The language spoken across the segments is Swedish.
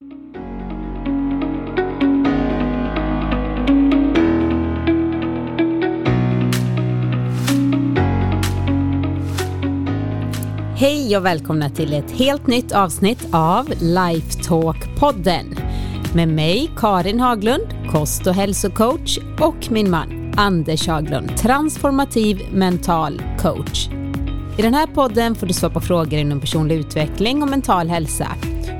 Hej och välkomna till ett helt nytt avsnitt av Lifetalk-podden med mig Karin Haglund, kost och hälsocoach och min man Anders Haglund, transformativ mental coach. I den här podden får du svara på frågor inom personlig utveckling och mental hälsa.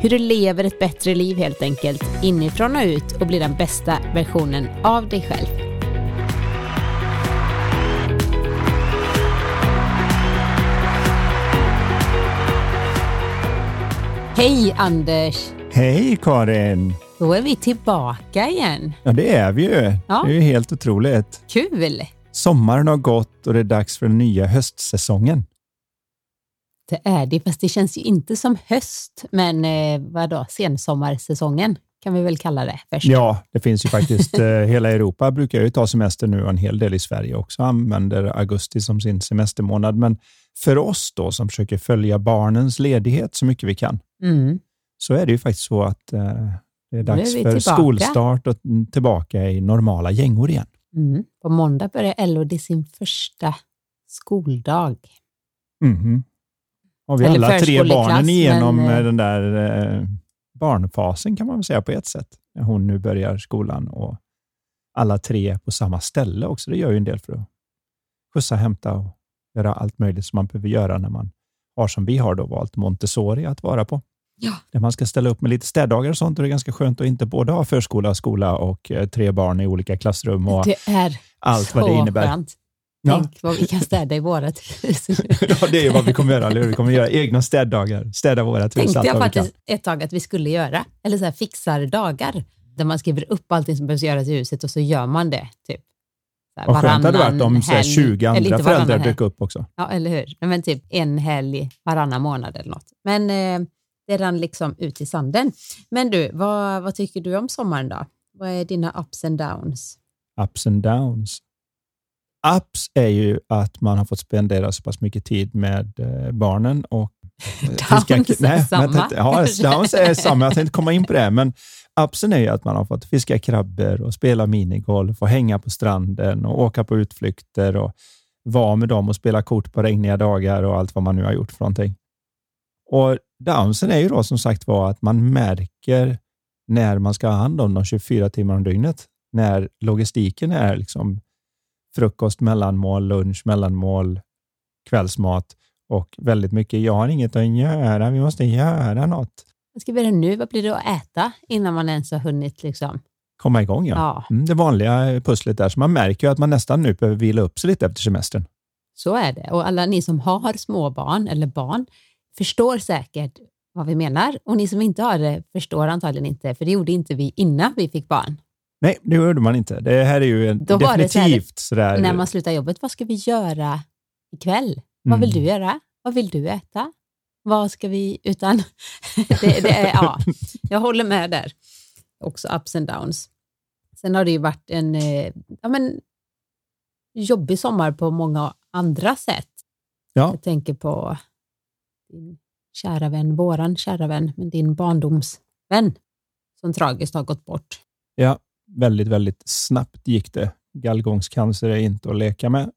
Hur du lever ett bättre liv helt enkelt, inifrån och ut och blir den bästa versionen av dig själv. Hej Anders! Hej Karin! Då är vi tillbaka igen. Ja, det är vi ju. Ja. Det är ju helt otroligt. Kul! Sommaren har gått och det är dags för den nya höstsäsongen. Det är det, fast det känns ju inte som höst, men eh, vadå, sensommarsäsongen kan vi väl kalla det först. Ja, det finns ju faktiskt. Eh, hela Europa brukar ju ta semester nu och en hel del i Sverige också använder augusti som sin semestermånad. Men för oss då som försöker följa barnens ledighet så mycket vi kan, mm. så är det ju faktiskt så att eh, det är dags är för skolstart och tillbaka i normala gängor igen. Mm. På måndag börjar Elodie sin första skoldag. Mm. Har vi Eller alla tre barnen igenom men, eh, den där eh, barnfasen kan man väl säga på ett sätt. När hon nu börjar skolan och alla tre på samma ställe också. Det gör ju en del för att skjutsa, hämta och göra allt möjligt som man behöver göra när man har, som vi har då valt, Montessori att vara på. Ja. Där man ska ställa upp med lite städdagar och sånt och det är ganska skönt att inte både ha förskola, skola och eh, tre barn i olika klassrum och allt vad det innebär. Skönt. Ja. Tänk vad vi kan städa i vårat hus. ja, det är vad vi kommer göra, eller Vi kommer göra egna städdagar, städa vårat hus. Tänkte jag faktiskt ett tag att vi skulle göra, eller så här fixardagar, där man skriver upp allting som behöver göras i huset och så gör man det. Typ. Vad skönt det hade varit om helg, 20 andra föräldrar dök upp också. Ja, eller hur. Men typ en helg varannan månad eller något. Men eh, det rann liksom ut i sanden. Men du, vad, vad tycker du om sommaren då? Vad är dina ups and downs? Ups and downs? Ups är ju att man har fått spendera så pass mycket tid med eh, barnen och Downs fiska, nej, är samma. Men, ja, downs är samma. Jag tänkte komma in på det, men upsen är ju att man har fått fiska krabbor och spela minigolf och hänga på stranden och åka på utflykter och vara med dem och spela kort på regniga dagar och allt vad man nu har gjort för någonting. Och downsen är ju då som sagt var att man märker när man ska ha hand om dem 24 timmar om dygnet. När logistiken är liksom frukost, mellanmål, lunch, mellanmål, kvällsmat och väldigt mycket. Jag har inget att göra, vi måste göra något. Vad ska vi göra nu? Vad blir det att äta innan man ens har hunnit liksom? komma igång? Ja. ja. Mm, det vanliga pusslet där. Så man märker ju att man nästan nu behöver vila upp sig lite efter semestern. Så är det. Och alla ni som har småbarn eller barn förstår säkert vad vi menar. Och ni som inte har det förstår antagligen inte, för det gjorde inte vi innan vi fick barn. Nej, det gjorde man inte. Det här är ju Då definitivt så sådär... När man slutar jobbet, vad ska vi göra ikväll? Vad vill mm. du göra? Vad vill du äta? Vad ska vi... Utan det, det är, ja, jag håller med där. Också ups and downs. Sen har det ju varit en eh, ja, men, jobbig sommar på många andra sätt. Ja. Jag tänker på din kära vän, våran kära vän, men din barndomsvän som tragiskt har gått bort. Ja, väldigt, väldigt snabbt gick det. Gallgångscancer är inte att leka med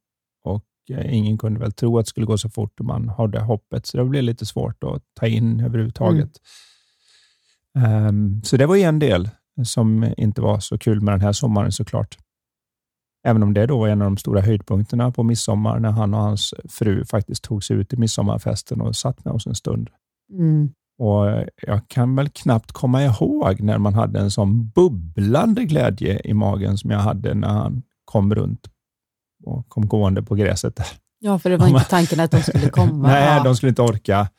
och eh, ingen kunde väl tro att det skulle gå så fort om man hade hoppet, så det blev lite svårt att ta in överhuvudtaget. Mm. Um, så det var en del som inte var så kul med den här sommaren såklart. Även om det då var en av de stora höjdpunkterna på midsommar när han och hans fru faktiskt tog sig ut i midsommarfesten och satt med oss en stund. Mm. Och Jag kan väl knappt komma ihåg när man hade en sån bubblande glädje i magen som jag hade när han kom runt och kom gående på gräset. Där. Ja, för det var inte tanken att de skulle komma. Nej, de skulle inte orka.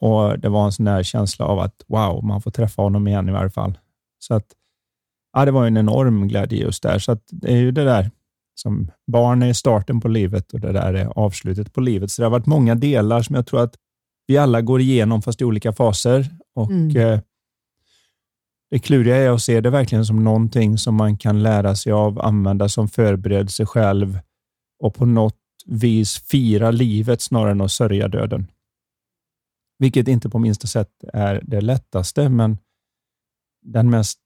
Och Det var en sån där känsla av att wow, man får träffa honom igen i varje fall. Så att, ja, det var en enorm glädje just där. Så det är ju det där som barn är starten på livet och det där är avslutet på livet. Så det har varit många delar som jag tror att vi alla går igenom, fast i olika faser. Och mm. eh, Det kluriga är att se det verkligen som någonting som man kan lära sig av, använda som förberedelse själv och på något vis fira livet snarare än att sörja döden. Vilket inte på minsta sätt är det lättaste, men den mest,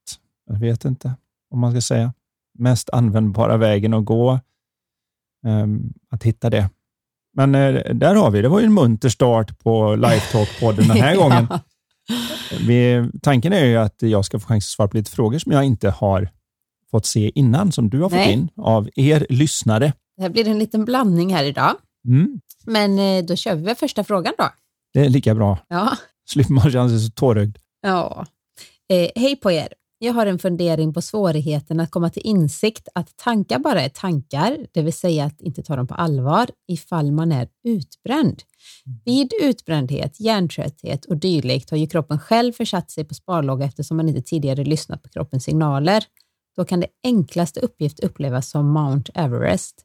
jag vet inte om man ska säga, mest användbara vägen att gå. Um, att hitta det. Men uh, där har vi, det var ju en munter start på Lifetalk-podden den här gången. Vi, tanken är ju att jag ska få chans att svara på lite frågor som jag inte har fått se innan, som du har fått Nej. in av er lyssnare. Det här blir en liten blandning här idag. Mm. Men eh, då kör vi väl första frågan då. Det är lika bra. Ja. Slipper man känna sig så tårögd. Ja. Eh, hej på er. Jag har en fundering på svårigheten att komma till insikt att tankar bara är tankar, det vill säga att inte ta dem på allvar ifall man är utbränd. Vid utbrändhet, hjärntrötthet och dylikt har ju kroppen själv försatt sig på sparlåga eftersom man inte tidigare lyssnat på kroppens signaler. Då kan det enklaste uppgift upplevas som Mount Everest.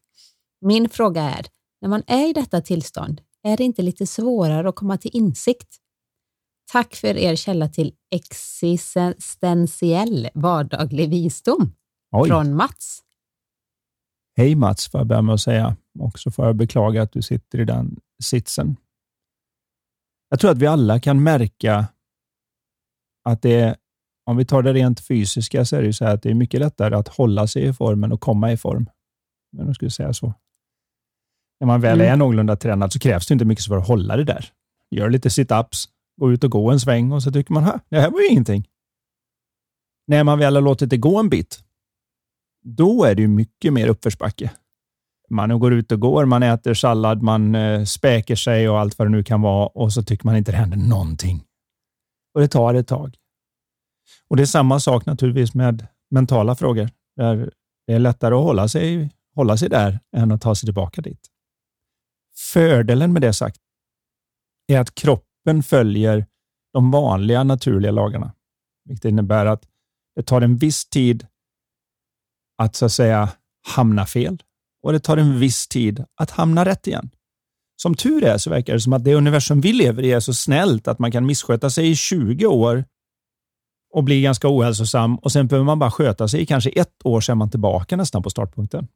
Min fråga är, när man är i detta tillstånd, är det inte lite svårare att komma till insikt? Tack för er källa till existentiell vardaglig visdom. Oj. Från Mats. Hej Mats, får jag börja med att säga. Och så får jag beklaga att du sitter i den sitsen. Jag tror att vi alla kan märka att det är, om vi tar det rent fysiska, så är det så att det är mycket lättare att hålla sig i form än att komma i form. Men jag skulle säga så. När man väl mm. är någorlunda tränad så krävs det inte mycket för att hålla det där. Gör lite sit-ups, gå ut och gå en sväng och så tycker man, det här var ju ingenting. När man väl har låtit det gå en bit, då är det ju mycket mer uppförsbacke. Man går ut och går, man äter sallad, man eh, späker sig och allt vad det nu kan vara och så tycker man inte det händer någonting. Och det tar ett tag. Och Det är samma sak naturligtvis med mentala frågor, där det är lättare att hålla sig, hålla sig där än att ta sig tillbaka dit. Fördelen med det sagt är att kroppen följer de vanliga naturliga lagarna, vilket innebär att det tar en viss tid att så att säga hamna fel och det tar en viss tid att hamna rätt igen. Som tur är så verkar det som att det universum vi lever i är så snällt att man kan missköta sig i 20 år och bli ganska ohälsosam och sen behöver man bara sköta sig i kanske ett år så är man tillbaka nästan på startpunkten.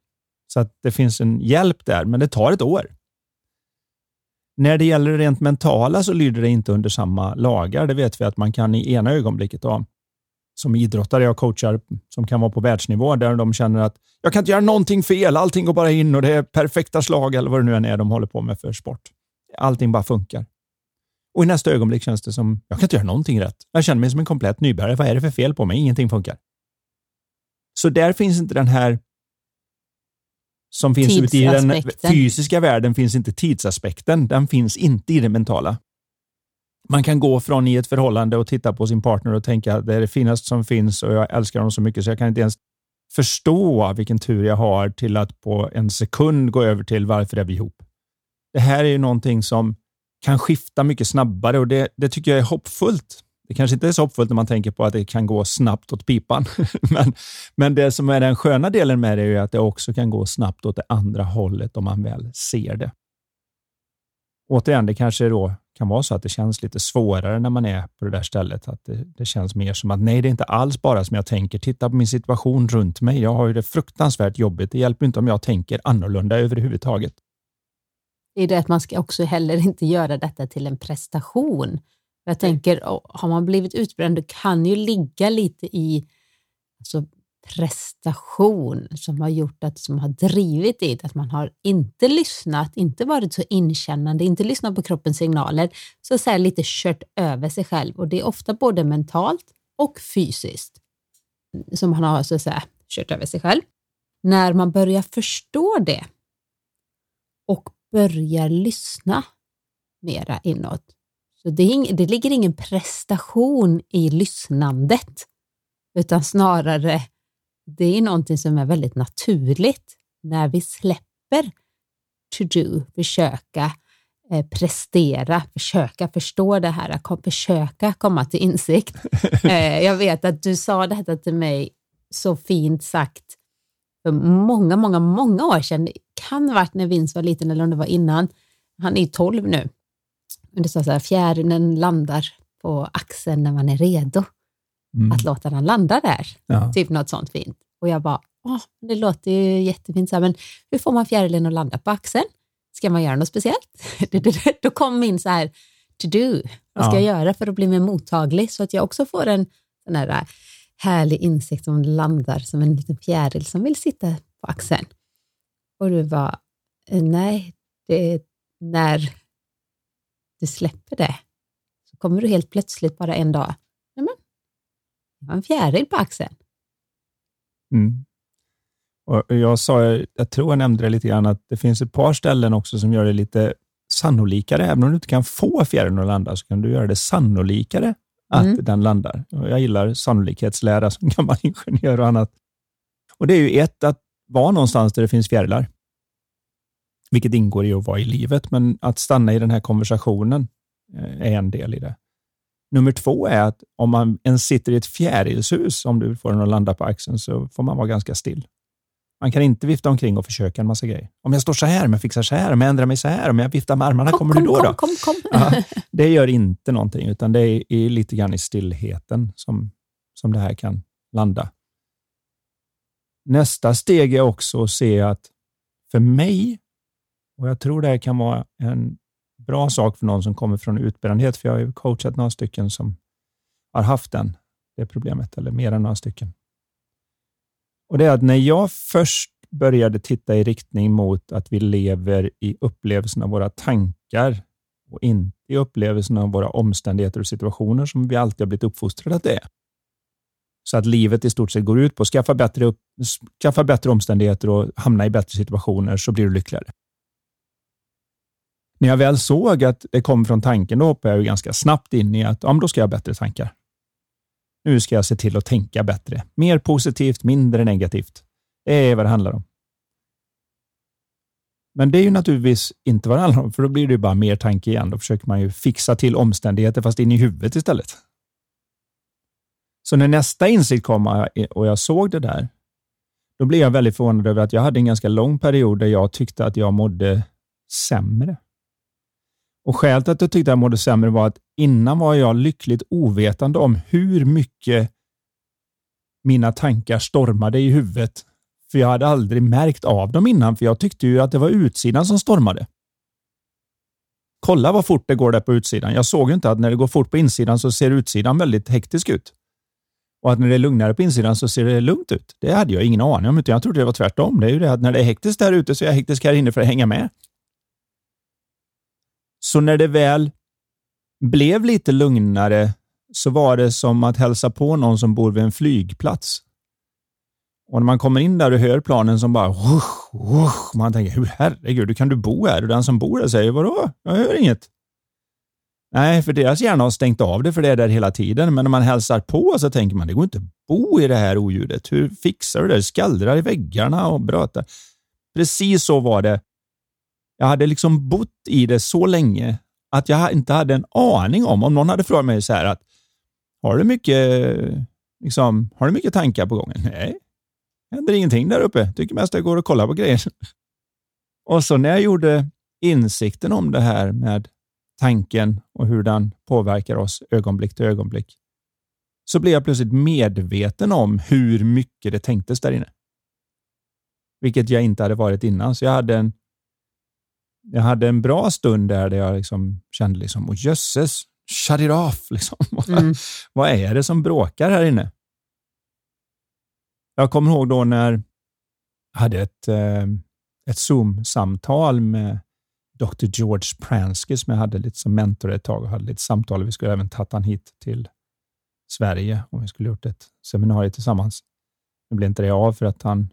Så att det finns en hjälp där, men det tar ett år. När det gäller det rent mentala så lyder det inte under samma lagar. Det vet vi att man kan i ena ögonblicket då, som idrottare jag coachar som kan vara på världsnivå där de känner att jag kan inte göra någonting fel, allting går bara in och det är perfekta slag eller vad det nu än är de håller på med för sport. Allting bara funkar. Och i nästa ögonblick känns det som, jag kan inte göra någonting rätt. Jag känner mig som en komplett nybörjare. Vad är det för fel på mig? Ingenting funkar. Så där finns inte den här som finns ute i den fysiska världen finns inte tidsaspekten. Den finns inte i det mentala. Man kan gå från i ett förhållande och titta på sin partner och tänka att det är det finaste som finns och jag älskar dem så mycket så jag kan inte ens förstå vilken tur jag har till att på en sekund gå över till varför är vi ihop. Det här är ju någonting som kan skifta mycket snabbare och det, det tycker jag är hoppfullt. Det kanske inte är så hoppfullt när man tänker på att det kan gå snabbt åt pipan. men, men det som är den sköna delen med det är att det också kan gå snabbt åt det andra hållet om man väl ser det. Återigen, det kanske då kan vara så att det känns lite svårare när man är på det där stället. Att det, det, känns mer som att nej, det är inte alls bara som jag tänker. Titta på min situation runt mig. Jag har ju det fruktansvärt jobbigt. Det hjälper inte om jag tänker annorlunda överhuvudtaget. Det är det att man ska också heller inte göra detta till en prestation. Jag tänker, har man blivit utbränd, det kan ju ligga lite i alltså, prestation som har gjort att, som har drivit dit, att man har inte lyssnat, inte varit så inkännande, inte lyssnat på kroppens signaler, så att säga lite kört över sig själv och det är ofta både mentalt och fysiskt som man har så att säga kört över sig själv. När man börjar förstå det och börjar lyssna mera inåt, så det, ing, det ligger ingen prestation i lyssnandet, utan snarare det är någonting som är väldigt naturligt när vi släpper to do, försöka eh, prestera, försöka förstå det här, försöka komma till insikt. Eh, jag vet att du sa detta till mig så fint sagt för många, många, många år sedan. Det kan ha varit när Vince var liten eller om det var innan. Han är 12 nu. Du sa så här, fjärilen landar på axeln när man är redo mm. att låta den landa där. Ja. Typ något sånt fint. Och jag bara, åh, det låter ju jättefint, men hur får man fjärilen att landa på axeln? Ska man göra något speciellt? Då kom min så här, to do. Vad ska ja. jag göra för att bli mer mottaglig så att jag också får en Den där härlig insekt som landar som en liten fjäril som vill sitta på axeln. Och du var nej, det är när du släpper det så kommer du helt plötsligt bara en dag, nej men, jag har en fjäril på axeln. Mm. Och jag sa, jag tror jag nämnde det lite grann, att det finns ett par ställen också som gör det lite sannolikare. Även om du inte kan få fjärilen att landa, så kan du göra det sannolikare att mm. den landar. Och jag gillar sannolikhetslära som gammal ingenjör och annat. Och Det är ju ett, att vara någonstans där det finns fjärilar, vilket ingår i att vara i livet, men att stanna i den här konversationen eh, är en del i det. Nummer två är att om man ens sitter i ett fjärilshus, om du får den att landa på axeln, så får man vara ganska still. Man kan inte vifta omkring och försöka en massa grejer. Om jag står så här, om jag fixar så här, om jag ändrar mig så här, om jag viftar med armarna, kom, kommer kom, du då? Kom, då? kom, kom. Ja, det gör inte någonting, utan det är, är lite grann i stillheten som, som det här kan landa. Nästa steg är också att se att för mig, och jag tror det här kan vara en bra sak för någon som kommer från utbrändhet, för jag har ju coachat några stycken som har haft den, det problemet, eller mer än några stycken. Och det är att när jag först började titta i riktning mot att vi lever i upplevelsen av våra tankar och inte i upplevelsen av våra omständigheter och situationer som vi alltid har blivit uppfostrade att det är. Så att livet i stort sett går ut på att skaffa bättre, upp, skaffa bättre omständigheter och hamna i bättre situationer så blir du lyckligare. När jag väl såg att det kom från tanken, då hoppade jag ganska snabbt in i att ja, då ska jag ha bättre tankar. Nu ska jag se till att tänka bättre. Mer positivt, mindre negativt. Det är vad det handlar om. Men det är ju naturligtvis inte vad det handlar om, för då blir det ju bara mer tanke igen. Då försöker man ju fixa till omständigheter, fast in i huvudet istället. Så när nästa insikt kom och jag såg det där, då blev jag väldigt förvånad över att jag hade en ganska lång period där jag tyckte att jag mådde sämre. Och Skälet till att jag tyckte att jag mådde sämre var att innan var jag lyckligt ovetande om hur mycket mina tankar stormade i huvudet. För jag hade aldrig märkt av dem innan, för jag tyckte ju att det var utsidan som stormade. Kolla vad fort det går där på utsidan. Jag såg ju inte att när det går fort på insidan så ser utsidan väldigt hektisk ut. Och att när det är lugnare på insidan så ser det lugnt ut. Det hade jag ingen aning om, utan jag trodde det var tvärtom. Det är ju det att när det är hektiskt där ute så är jag hektisk här inne för att hänga med. Så när det väl blev lite lugnare så var det som att hälsa på någon som bor vid en flygplats. Och när man kommer in där och hör planen som bara Wush, wush, man tänker, hur herregud, hur kan du bo här? Och den som bor där säger, vadå? Jag hör inget. Nej, för deras hjärna har stängt av det för det är där hela tiden. Men när man hälsar på så tänker man, det går inte att bo i det här oljudet. Hur fixar du det? Skallrar i väggarna och brötar. Precis så var det jag hade liksom bott i det så länge att jag inte hade en aning om, om någon hade frågat mig så här att har du mycket, liksom, har du mycket tankar på gången? Nej, det händer ingenting där uppe. Tycker mest jag går och kollar på grejer. Och så när jag gjorde insikten om det här med tanken och hur den påverkar oss ögonblick till ögonblick, så blev jag plötsligt medveten om hur mycket det tänktes där inne. Vilket jag inte hade varit innan. Så jag hade en jag hade en bra stund där, där jag liksom kände liksom, oh, jösses, shut it off. Liksom. Mm. Vad är det som bråkar här inne? Jag kommer ihåg då när jag hade ett, eh, ett Zoom-samtal med Dr. George Pransky som jag hade lite som mentor ett tag och hade lite samtal. Vi skulle även tagit han hit till Sverige och vi skulle gjort ett seminarium tillsammans. Nu blev inte det av för att han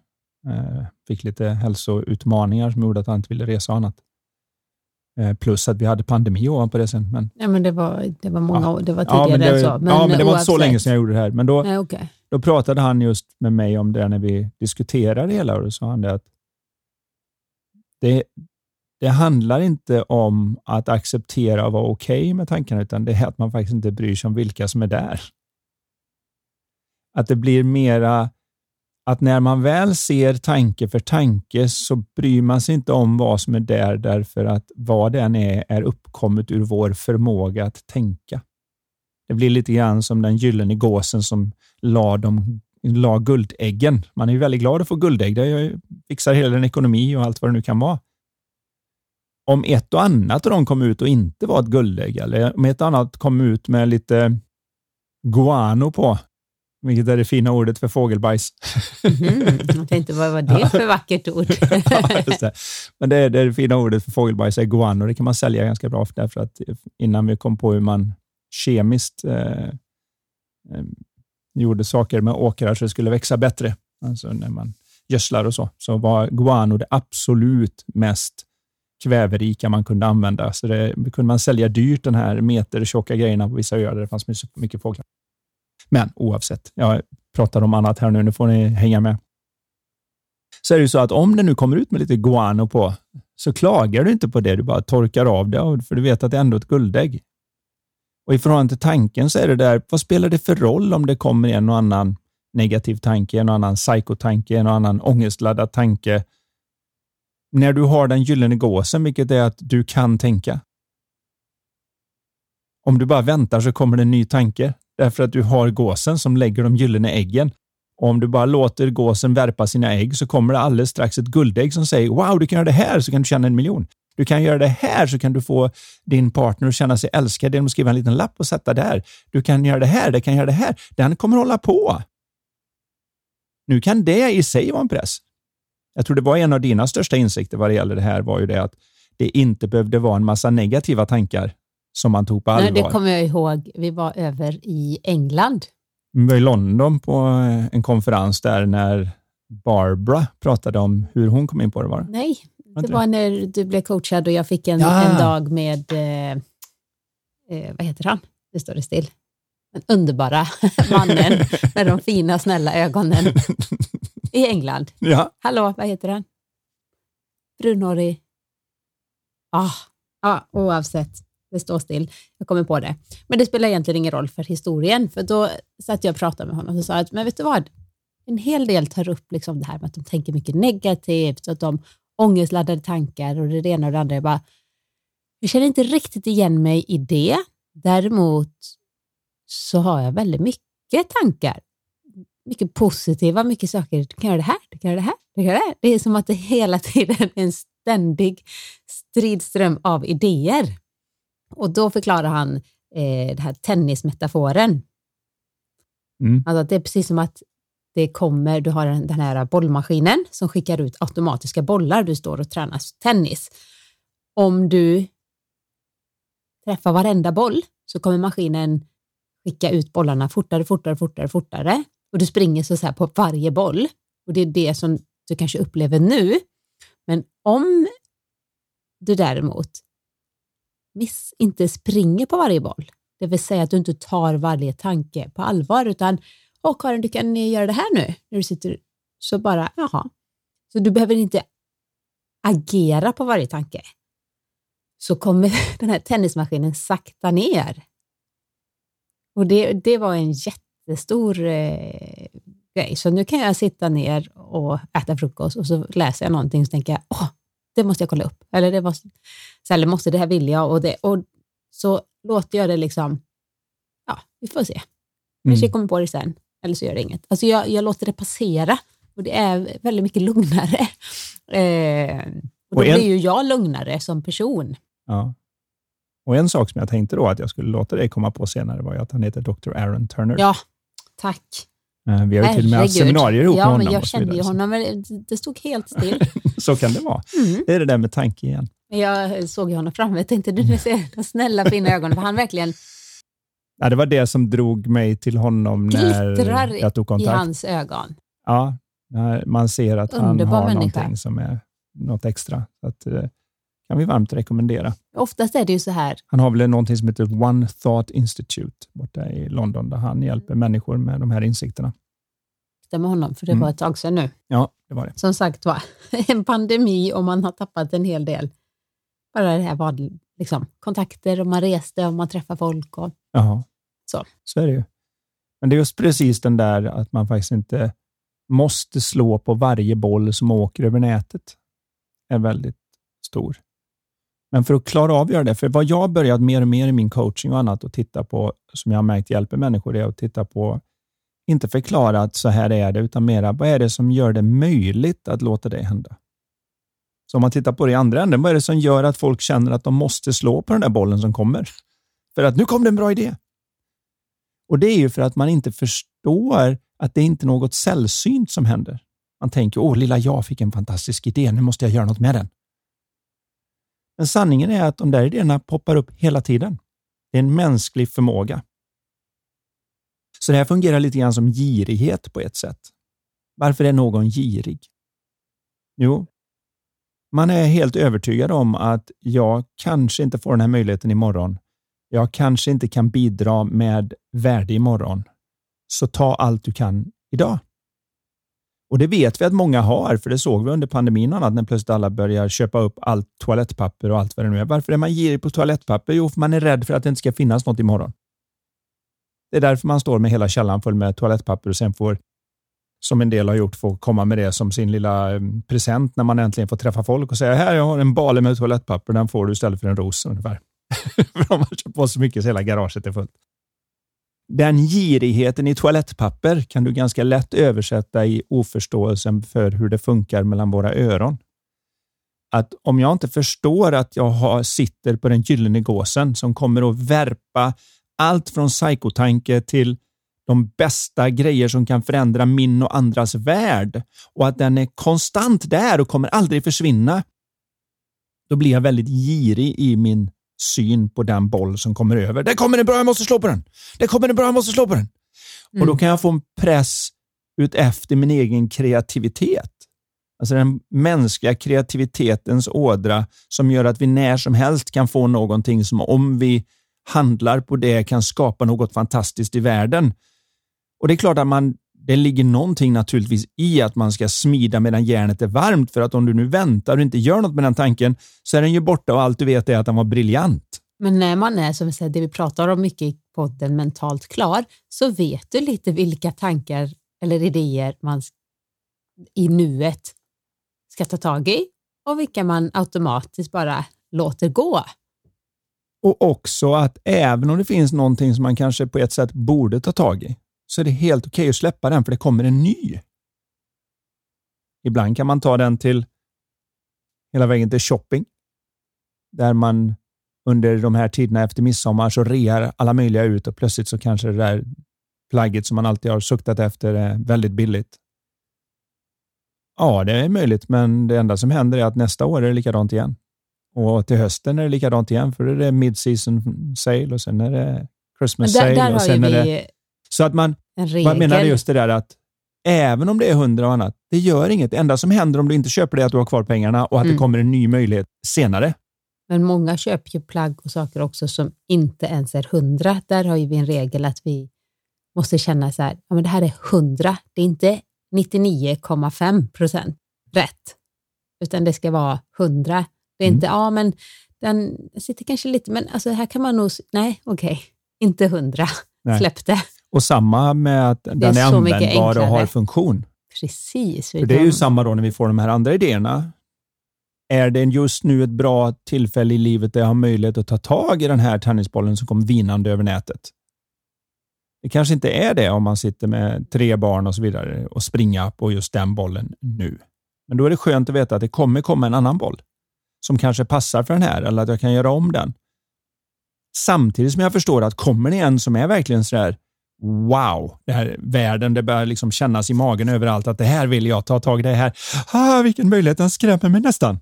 eh, fick lite hälsoutmaningar som gjorde att han inte ville resa och annat. Eh, plus att vi hade pandemi ovanpå det sen. Men, ja, men det var, det var många ja. det var tidigare ja, men det, så. Men ja, men det var inte så länge sedan jag gjorde det här. Men då, Nej, okay. då pratade han just med mig om det när vi diskuterade hela och då sa han det att det, det handlar inte om att acceptera och vara okej okay med tankarna, utan det är att man faktiskt inte bryr sig om vilka som är där. Att det blir mera att när man väl ser tanke för tanke så bryr man sig inte om vad som är där därför att vad det än är, är uppkommet ur vår förmåga att tänka. Det blir lite grann som den gyllene gåsen som la, de, la guldäggen. Man är ju väldigt glad att få guldägg. Det fixar hela en ekonomi och allt vad det nu kan vara. Om ett och annat av dem kom ut och inte var ett guldägg, eller om ett annat kom ut med lite guano på, vilket är det fina ordet för fågelbajs. Mm, jag tänkte, vad var det för vackert ord? ja, det. Men det, det, fina ordet för fågelbajs är guano. Det kan man sälja ganska bra för därför att innan vi kom på hur man kemiskt eh, eh, gjorde saker med åkrar så det skulle växa bättre, alltså när man gödslar och så, så var guano det absolut mest kväverika man kunde använda. Så det kunde man sälja dyrt, den här metertjocka grejerna på vissa öar där det fanns mycket fåglar. Men oavsett, jag pratar om annat här nu, nu får ni hänga med. Så är det ju så att om det nu kommer ut med lite guano på, så klagar du inte på det, du bara torkar av det, för du vet att det är ändå ett guldägg. Och i förhållande till tanken så är det där, vad spelar det för roll om det kommer en och annan negativ tanke, en och annan psykotanke, en och annan ångestladdad tanke. När du har den gyllene gåsen, vilket är att du kan tänka. Om du bara väntar så kommer det en ny tanke, därför att du har gåsen som lägger de gyllene äggen. Och om du bara låter gåsen värpa sina ägg så kommer det alldeles strax ett guldägg som säger wow, du kan göra det här så kan du tjäna en miljon. Du kan göra det här så kan du få din partner att känna sig älskad genom att skriva en liten lapp och sätta där. Du kan göra det här, det kan göra det här. Den kommer hålla på. Nu kan det i sig vara en press. Jag tror det var en av dina största insikter vad det gäller det här var ju det att det inte behövde vara en massa negativa tankar som man tog på allvar. Nej, det kommer jag ihåg. Vi var över i England. Vi var i London på en konferens där när Barbara pratade om hur hon kom in på det. Var. Nej, det var när du blev coachad och jag fick en, ja. en dag med, eh, eh, vad heter han? Nu står det still. Den underbara mannen med de fina snälla ögonen i England. Ja. Hallå, vad heter han? Brunhårig. Ah, ah, oavsett, det står still. Jag kommer på det. Men det spelar egentligen ingen roll för historien, för då satt jag och pratade med honom och sa att, men vet du vad? En hel del tar upp liksom det här med att de tänker mycket negativt, att de ångestladdade tankar och det ena och det andra. Jag, bara, jag känner inte riktigt igen mig i det. Däremot så har jag väldigt mycket tankar. Mycket positiva, mycket saker. Du kan göra det här, du kan göra det här, du kan göra det här. Det är som att det hela tiden är en ständig stridström av idéer. Och då förklarar han eh, den här tennismetaforen. Mm. Alltså det är precis som att det kommer, du har den här bollmaskinen som skickar ut automatiska bollar. Du står och tränar tennis. Om du träffar varenda boll så kommer maskinen skicka ut bollarna fortare, fortare, fortare, fortare och du springer så, så på varje boll. Och det är det som du kanske upplever nu. Men om du däremot miss, inte springer på varje boll, det vill säga att du inte tar varje tanke på allvar, utan Åh Karin, du kan göra det här nu, när du sitter så bara, jaha. Så du behöver inte agera på varje tanke. Så kommer den här tennismaskinen sakta ner. Och det, det var en jättestor eh, grej. Så nu kan jag sitta ner och äta frukost och så läser jag någonting och så tänker jag, åh, det måste jag kolla upp. Eller det måste, eller måste det här vill jag. Och, det, och så låter jag det liksom, ja, vi får se. Kanske mm. kommer på det sen eller så gör det inget. Alltså jag, jag låter det passera och det är väldigt mycket lugnare. Eh, och då och en, blir ju jag lugnare som person. Ja. Och En sak som jag tänkte då att jag skulle låta dig komma på senare var ju att han heter Dr. Aaron Turner. Ja, tack. Eh, vi har ju till och med haft seminarier ihop ja, med honom. Men jag kände ju honom, men det stod helt still. så kan det vara. Mm. Det är det där med tanke igen. Jag såg ju honom framme och tänkte, du ser de snälla fina ögonen, för han verkligen Ja, det var det som drog mig till honom när jag tog kontakt. i hans ögon. Ja, man ser att Underbar han har människa. någonting som är något extra. Att, eh, kan vi varmt rekommendera. Oftast är det ju så här. Han har väl någonting som heter One Thought Institute borta i London, där han hjälper mm. människor med de här insikterna. med honom, för det mm. var ett tag sedan nu. Ja, det var det. Som sagt var, en pandemi och man har tappat en hel del. Bara det här var liksom, kontakter och man reste och man träffade folk. Och, Jaha. Så. så är det ju. Men det är just precis den där att man faktiskt inte måste slå på varje boll som åker över nätet. är väldigt stor. Men för att klara av att göra det, för vad jag har börjat mer och mer i min coaching och annat att titta på, som jag har märkt hjälper människor, är att titta på, inte förklara att så här är det, utan mera, vad är det som gör det möjligt att låta det hända? Så om man tittar på det i andra änden, vad är det som gör att folk känner att de måste slå på den där bollen som kommer? För att nu kom det en bra idé. Och Det är ju för att man inte förstår förstår att det inte är något sällsynt som händer. Man tänker, åh lilla jag fick en fantastisk idé, nu måste jag göra något med den. Men sanningen är att de där idéerna poppar upp hela tiden. Det är en mänsklig förmåga. Så det här fungerar lite grann som girighet på ett sätt. Varför är någon girig? Jo, man är helt övertygad om att jag kanske inte får den här möjligheten imorgon. Jag kanske inte kan bidra med värde imorgon. Så ta allt du kan idag. Och det vet vi att många har, för det såg vi under pandemin och annat, när plötsligt alla börjar köpa upp allt toalettpapper och allt vad det nu är. Varför är man girig på toalettpapper? Jo, för man är rädd för att det inte ska finnas något imorgon. Det är därför man står med hela källaren full med toalettpapper och sen får, som en del har gjort, få komma med det som sin lilla mm, present när man äntligen får träffa folk och säga här, jag har en bale med toalettpapper, den får du istället för en ros ungefär. för de har köpt på så mycket så hela garaget är fullt. Den girigheten i toalettpapper kan du ganska lätt översätta i oförståelsen för hur det funkar mellan våra öron. Att om jag inte förstår att jag har, sitter på den gyllene gåsen som kommer att värpa allt från psykotanke till de bästa grejer som kan förändra min och andras värld och att den är konstant där och kommer aldrig försvinna. Då blir jag väldigt girig i min syn på den boll som kommer över. Det kommer en bra, jag måste slå på den. Det kommer en bra, jag måste slå på den. Mm. Och Då mm. kan jag få en press ut efter min egen kreativitet. Alltså den mänskliga kreativitetens ådra som gör att vi när som helst kan få någonting som om vi handlar på det kan skapa något fantastiskt i världen. Och Det är klart att man, det ligger någonting naturligtvis i att man ska smida medan järnet är varmt, för att om du nu väntar och inte gör något med den tanken så är den ju borta och allt du vet är att den var briljant. Men när man är, som vi säger, det vi pratar om mycket i podden, mentalt klar, så vet du lite vilka tankar eller idéer man i nuet ska ta tag i och vilka man automatiskt bara låter gå. Och också att även om det finns någonting som man kanske på ett sätt borde ta tag i, så är det helt okej okay att släppa den för det kommer en ny. Ibland kan man ta den till hela vägen till shopping, där man under de här tiderna efter midsommar så rear alla möjliga ut och plötsligt så kanske det där plagget som man alltid har suktat efter är väldigt billigt. Ja, det är möjligt, men det enda som händer är att nästa år är det likadant igen. Och till hösten är det likadant igen, för då är det mid-season sale och sen är det Christmas där, sale. Där och sen är det... Så att man, man menar just det där att även om det är hundra och annat, det gör inget. Det enda som händer om du inte köper det är att du har kvar pengarna och att mm. det kommer en ny möjlighet senare. Men många köper ju plagg och saker också som inte ens är hundra. Där har vi en regel att vi måste känna så här, ja men det här är hundra, det är inte 99,5 procent rätt, utan det ska vara hundra. Det är mm. inte, ja men den sitter kanske lite, men alltså här kan man nog, nej okej, okay. inte hundra, släpp det. Och samma med att den är, är användbar och har funktion. Precis. För det är ju samma då när vi får de här andra idéerna. Är det just nu ett bra tillfälle i livet där jag har möjlighet att ta tag i den här tennisbollen som kommer vinande över nätet? Det kanske inte är det om man sitter med tre barn och så vidare och springa på just den bollen nu. Men då är det skönt att veta att det kommer komma en annan boll som kanske passar för den här eller att jag kan göra om den. Samtidigt som jag förstår att kommer det en som är verkligen sådär wow, det här världen, det börjar liksom kännas i magen överallt att det här vill jag ta tag i, det här. Ah, vilken möjlighet, den skrämmer mig nästan.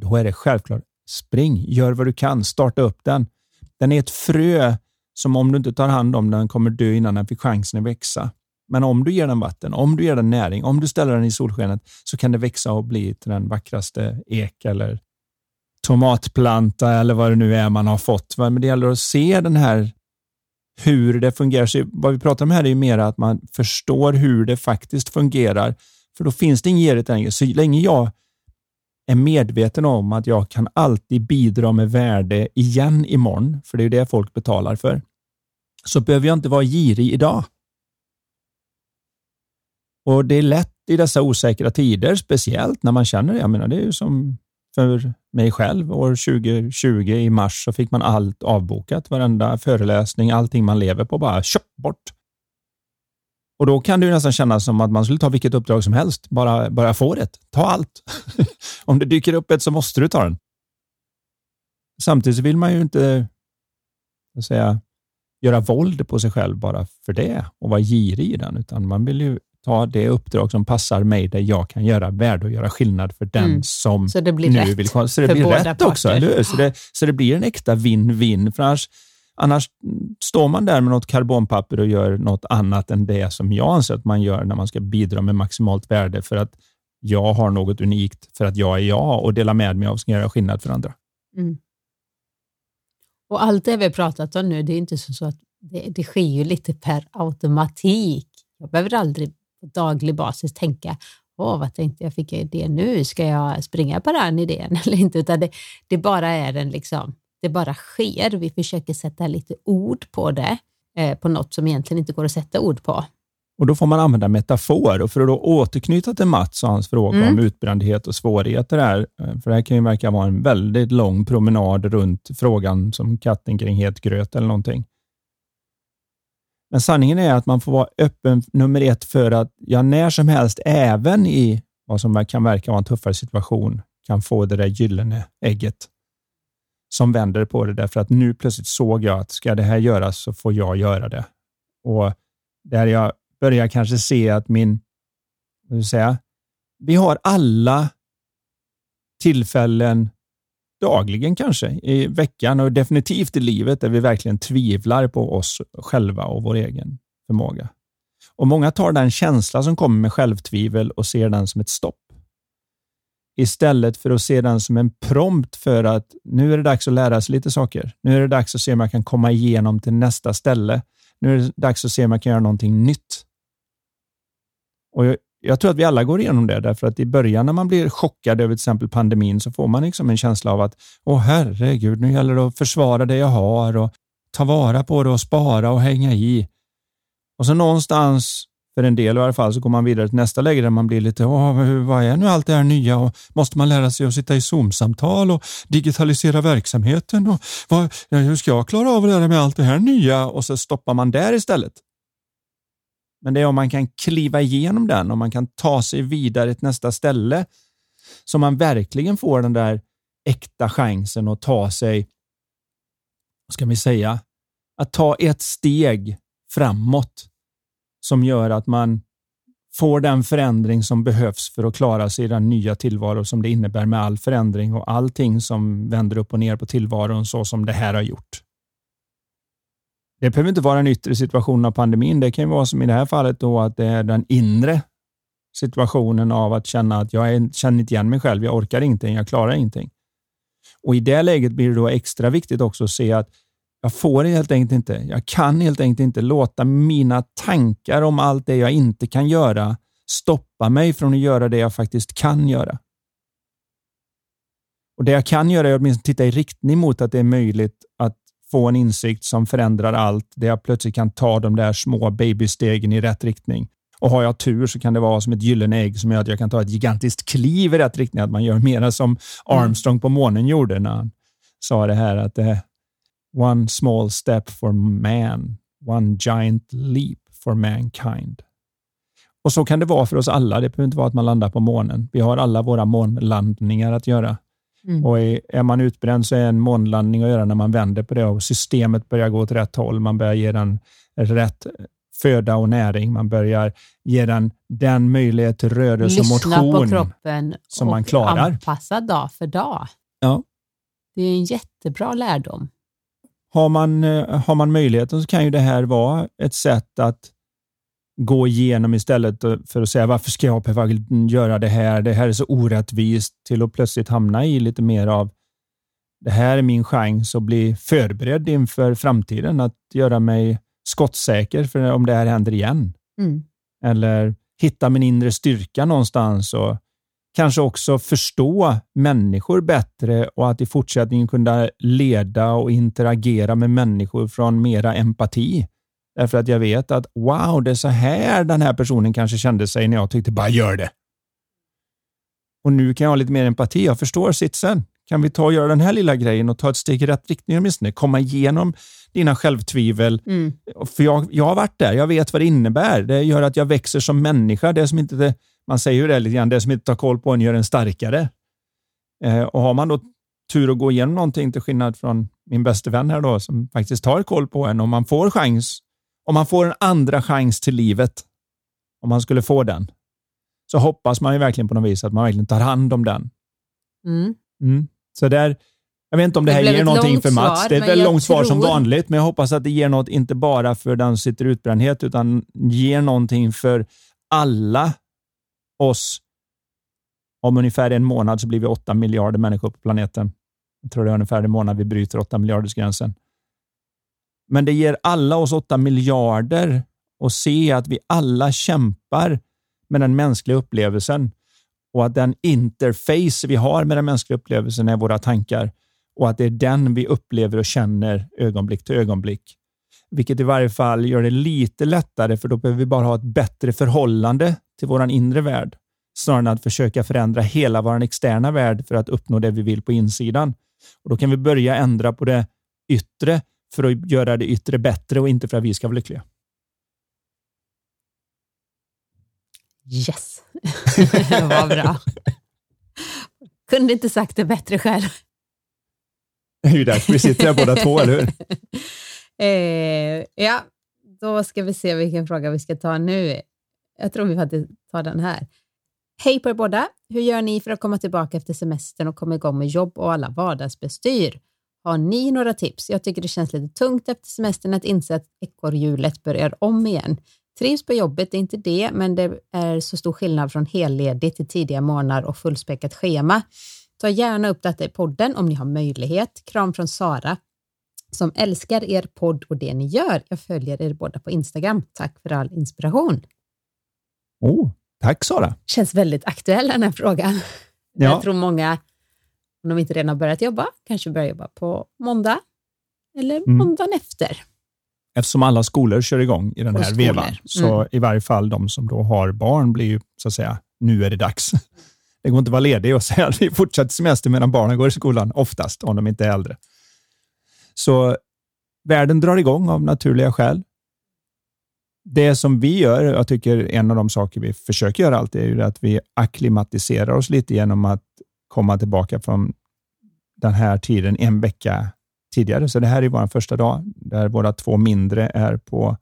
Då är det självklart, spring, gör vad du kan, starta upp den. Den är ett frö som om du inte tar hand om den kommer dö innan den fick chansen att växa. Men om du ger den vatten, om du ger den näring, om du ställer den i solskenet så kan det växa och bli till den vackraste ek eller tomatplanta eller vad det nu är man har fått. Men det gäller att se den här hur det fungerar. Så vad vi pratar om här är ju mer att man förstår hur det faktiskt fungerar. För då finns det inget girigt längre. Så länge jag är medveten om att jag kan alltid bidra med värde igen imorgon, för det är ju det folk betalar för, så behöver jag inte vara girig idag. Och Det är lätt i dessa osäkra tider, speciellt när man känner det. Jag menar, det är ju som för mig själv. År 2020 i mars så fick man allt avbokat. Varenda föreläsning, allting man lever på bara köp bort. Och Då kan det ju nästan kännas som att man skulle ta vilket uppdrag som helst, bara, bara få det. Ta allt. Om det dyker upp ett så måste du ta den. Samtidigt så vill man ju inte säga, göra våld på sig själv bara för det och vara girig i den, utan man vill ju ta det uppdrag som passar mig, där jag kan göra värde och göra skillnad för den mm. som så det blir nu rätt vill komma. Så det blir rätt parter. också, eller hur? Så det, så det blir en äkta vinn-vinn. För annars, annars står man där med något karbonpapper och gör något annat än det som jag anser att man gör när man ska bidra med maximalt värde för att jag har något unikt, för att jag är jag och delar med mig av som göra skillnad för andra. Mm. Och allt det vi har pratat om nu, det är inte så att det, det sker ju lite per automatik. Jag behöver aldrig på daglig basis tänka, åh vad tänkte jag fick jag idé nu, ska jag springa på den idén eller inte? Utan det, det bara är en liksom, det bara sker. Vi försöker sätta lite ord på det, eh, på något som egentligen inte går att sätta ord på. Och Då får man använda metafor. Och för att då återknyta till Mats och hans fråga mm. om utbrändhet och svårigheter här, eh, för det här kan ju verka vara en väldigt lång promenad runt frågan som katten kring het gröt eller någonting. Men sanningen är att man får vara öppen, nummer ett, för att jag när som helst, även i vad som kan verka vara en tuffare situation, kan få det där gyllene ägget som vänder på det, därför att nu plötsligt såg jag att ska det här göras så får jag göra det. Och där jag börjar kanske se att min, vad säga, vi har alla tillfällen dagligen kanske, i veckan och definitivt i livet där vi verkligen tvivlar på oss själva och vår egen förmåga. Och Många tar den känsla som kommer med självtvivel och ser den som ett stopp. Istället för att se den som en prompt för att nu är det dags att lära sig lite saker. Nu är det dags att se om jag kan komma igenom till nästa ställe. Nu är det dags att se om jag kan göra någonting nytt. Och jag tror att vi alla går igenom det, därför att i början när man blir chockad över till exempel pandemin så får man liksom en känsla av att åh herregud, nu gäller det att försvara det jag har och ta vara på det och spara och hänga i. Och så någonstans, för en del i alla fall, så går man vidare till nästa läge där man blir lite, åh, vad är nu allt det här nya och måste man lära sig att sitta i Zoom-samtal och digitalisera verksamheten och vad, hur ska jag klara av att lära mig allt det här nya? Och så stoppar man där istället. Men det är om man kan kliva igenom den, om man kan ta sig vidare till nästa ställe, som man verkligen får den där äkta chansen att ta sig, vad ska vi säga, att ta ett steg framåt som gör att man får den förändring som behövs för att klara sig i den nya tillvaro som det innebär med all förändring och allting som vänder upp och ner på tillvaron så som det här har gjort. Det behöver inte vara den yttre situationen av pandemin. Det kan vara som i det här fallet då att det är den inre situationen av att känna att jag känner inte igen mig själv. Jag orkar ingenting. Jag klarar ingenting. Och I det läget blir det då extra viktigt också att se att jag får helt enkelt inte. Jag kan helt enkelt inte låta mina tankar om allt det jag inte kan göra stoppa mig från att göra det jag faktiskt kan göra. Och Det jag kan göra är att åtminstone titta i riktning mot att det är möjligt att få en insikt som förändrar allt, där jag plötsligt kan ta de där små babystegen i rätt riktning. Och har jag tur så kan det vara som ett gyllene ägg som gör att jag kan ta ett gigantiskt kliv i rätt riktning. Att man gör mera som Armstrong på månen gjorde när han sa det här att det är one small step for man, one giant leap for mankind. Och så kan det vara för oss alla. Det behöver inte vara att man landar på månen. Vi har alla våra månlandningar att göra. Mm. Och är man utbränd så är en månlandning att göra när man vänder på det och systemet börjar gå åt rätt håll. Man börjar ge den rätt föda och näring. Man börjar ge den den möjlighet till rörelse och motion på kroppen som man klarar. anpassa dag för dag. Ja. Det är en jättebra lärdom. Har man, eh, har man möjligheten så kan ju det här vara ett sätt att gå igenom istället för att säga varför ska jag behöva göra det här? Det här är så orättvist till att plötsligt hamna i lite mer av det här är min chans att bli förberedd inför framtiden, att göra mig skottsäker för om det här händer igen. Mm. Eller hitta min inre styrka någonstans och kanske också förstå människor bättre och att i fortsättningen kunna leda och interagera med människor från mera empati Därför att jag vet att wow, det är så här den här personen kanske kände sig när jag tyckte bara gör det. Och nu kan jag ha lite mer empati. Jag förstår sitsen. Kan vi ta och göra den här lilla grejen och ta ett steg i rätt riktning åtminstone? Komma igenom dina självtvivel. Mm. För jag, jag har varit där. Jag vet vad det innebär. Det gör att jag växer som människa. Det som inte, man säger ju det lite grann, det som inte tar koll på en gör en starkare. Eh, och har man då tur att gå igenom någonting till skillnad från min bästa vän här då, som faktiskt tar koll på en, om man får chans, om man får en andra chans till livet, om man skulle få den, så hoppas man ju verkligen på något vis att man verkligen tar hand om den. Mm. Mm. Så där, jag vet inte om det, Det här ger någonting för Mats. svar, det är ett väldigt långt svar som tror- vanligt, men jag hoppas att det ger något, inte bara för den som sitter i utbrändhet, utan ger någonting för alla oss. Om ungefär en månad så blir vi 8 miljarder människor på planeten. Jag tror det är ungefär en månad vi bryter 8 miljarders gränsen. Men det ger alla oss åtta miljarder att se att vi alla kämpar med den mänskliga upplevelsen och att den interface vi har med den mänskliga upplevelsen är våra tankar och att det är den vi upplever och känner ögonblick till ögonblick. Vilket i varje fall gör det lite lättare för då behöver vi bara ha ett bättre förhållande till vår inre värld snarare än att försöka förändra hela vår externa värld för att uppnå det vi vill på insidan. Och Då kan vi börja ändra på det yttre för att göra det yttre bättre och inte för att vi ska vara lyckliga. Yes, det var bra. Kunde inte sagt det bättre själv. Det är ju därför vi sitter här båda två, eller hur? Eh, ja, då ska vi se vilken fråga vi ska ta nu. Jag tror vi faktiskt tar den här. Hej på er båda! Hur gör ni för att komma tillbaka efter semestern och komma igång med jobb och alla vardagsbestyr? Har ni några tips? Jag tycker det känns lite tungt efter semestern att inse att ekorrhjulet börjar om igen. Trivs på jobbet, det är inte det, men det är så stor skillnad från helledigt till tidiga morgnar och fullspäckat schema. Ta gärna upp detta i podden om ni har möjlighet. Kram från Sara som älskar er podd och det ni gör. Jag följer er båda på Instagram. Tack för all inspiration. Oh, tack Sara. Känns väldigt aktuell den här frågan. Ja. Jag tror många, om de inte redan har börjat jobba, kanske börjar jobba på måndag eller Mm. måndagen efter. Eftersom alla skolor kör igång i den Och här skolor. vevan, så Mm. i varje fall de som då har barn blir ju så att säga, nu är det dags. Det går inte att vara ledig och säga att vi fortsätter semester medan barnen går i skolan, oftast, om de inte är äldre. Så världen drar igång av naturliga skäl. Det som vi gör, jag tycker en av de saker vi försöker göra alltid, är ju att vi akklimatiserar oss lite genom att komma tillbaka från den här tiden en vecka tidigare. Så det här är vår första dag, där våra två mindre är på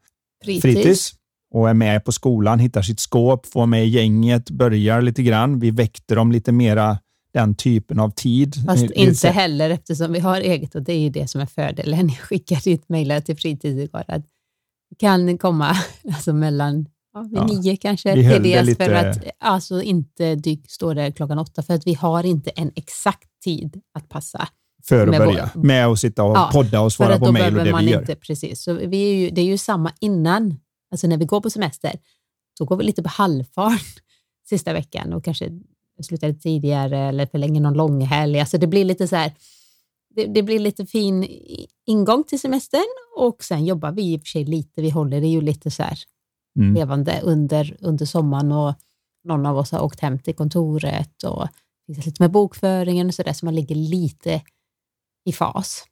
Fritids. fritids och är med på skolan, hittar sitt skåp, får med gänget, börjar lite grann. Vi väckte dem lite mera den typen av tid. Fast Lite- inte heller eftersom vi har eget och det är ju det som är fördelen. Jag skickade ut mejl till fritids igår att kan komma alltså mellan ja, vid Ja, nio kanske vi tidigast lite- för att alltså inte dyk, stå där klockan åtta för att vi har inte en exakt tid att passa. för att med börja vår- med att sitta och Ja, podda och svara på mejl och det man vi gör. inte, precis. Så vi är ju, det är ju samma innan, alltså när vi går på semester, så går vi lite på halvfart sista veckan och kanske slutar tidigare eller förlänger någon långhelg. Alltså det blir lite så här, det, det blir lite fin ingång till semestern och sen jobbar vi i och för sig lite, vi håller det ju lite så här Mm. levande under, under sommaren och någon av oss har åkt hem till kontoret och fixat lite med bokföringen och sådär, så man ligger lite i fas.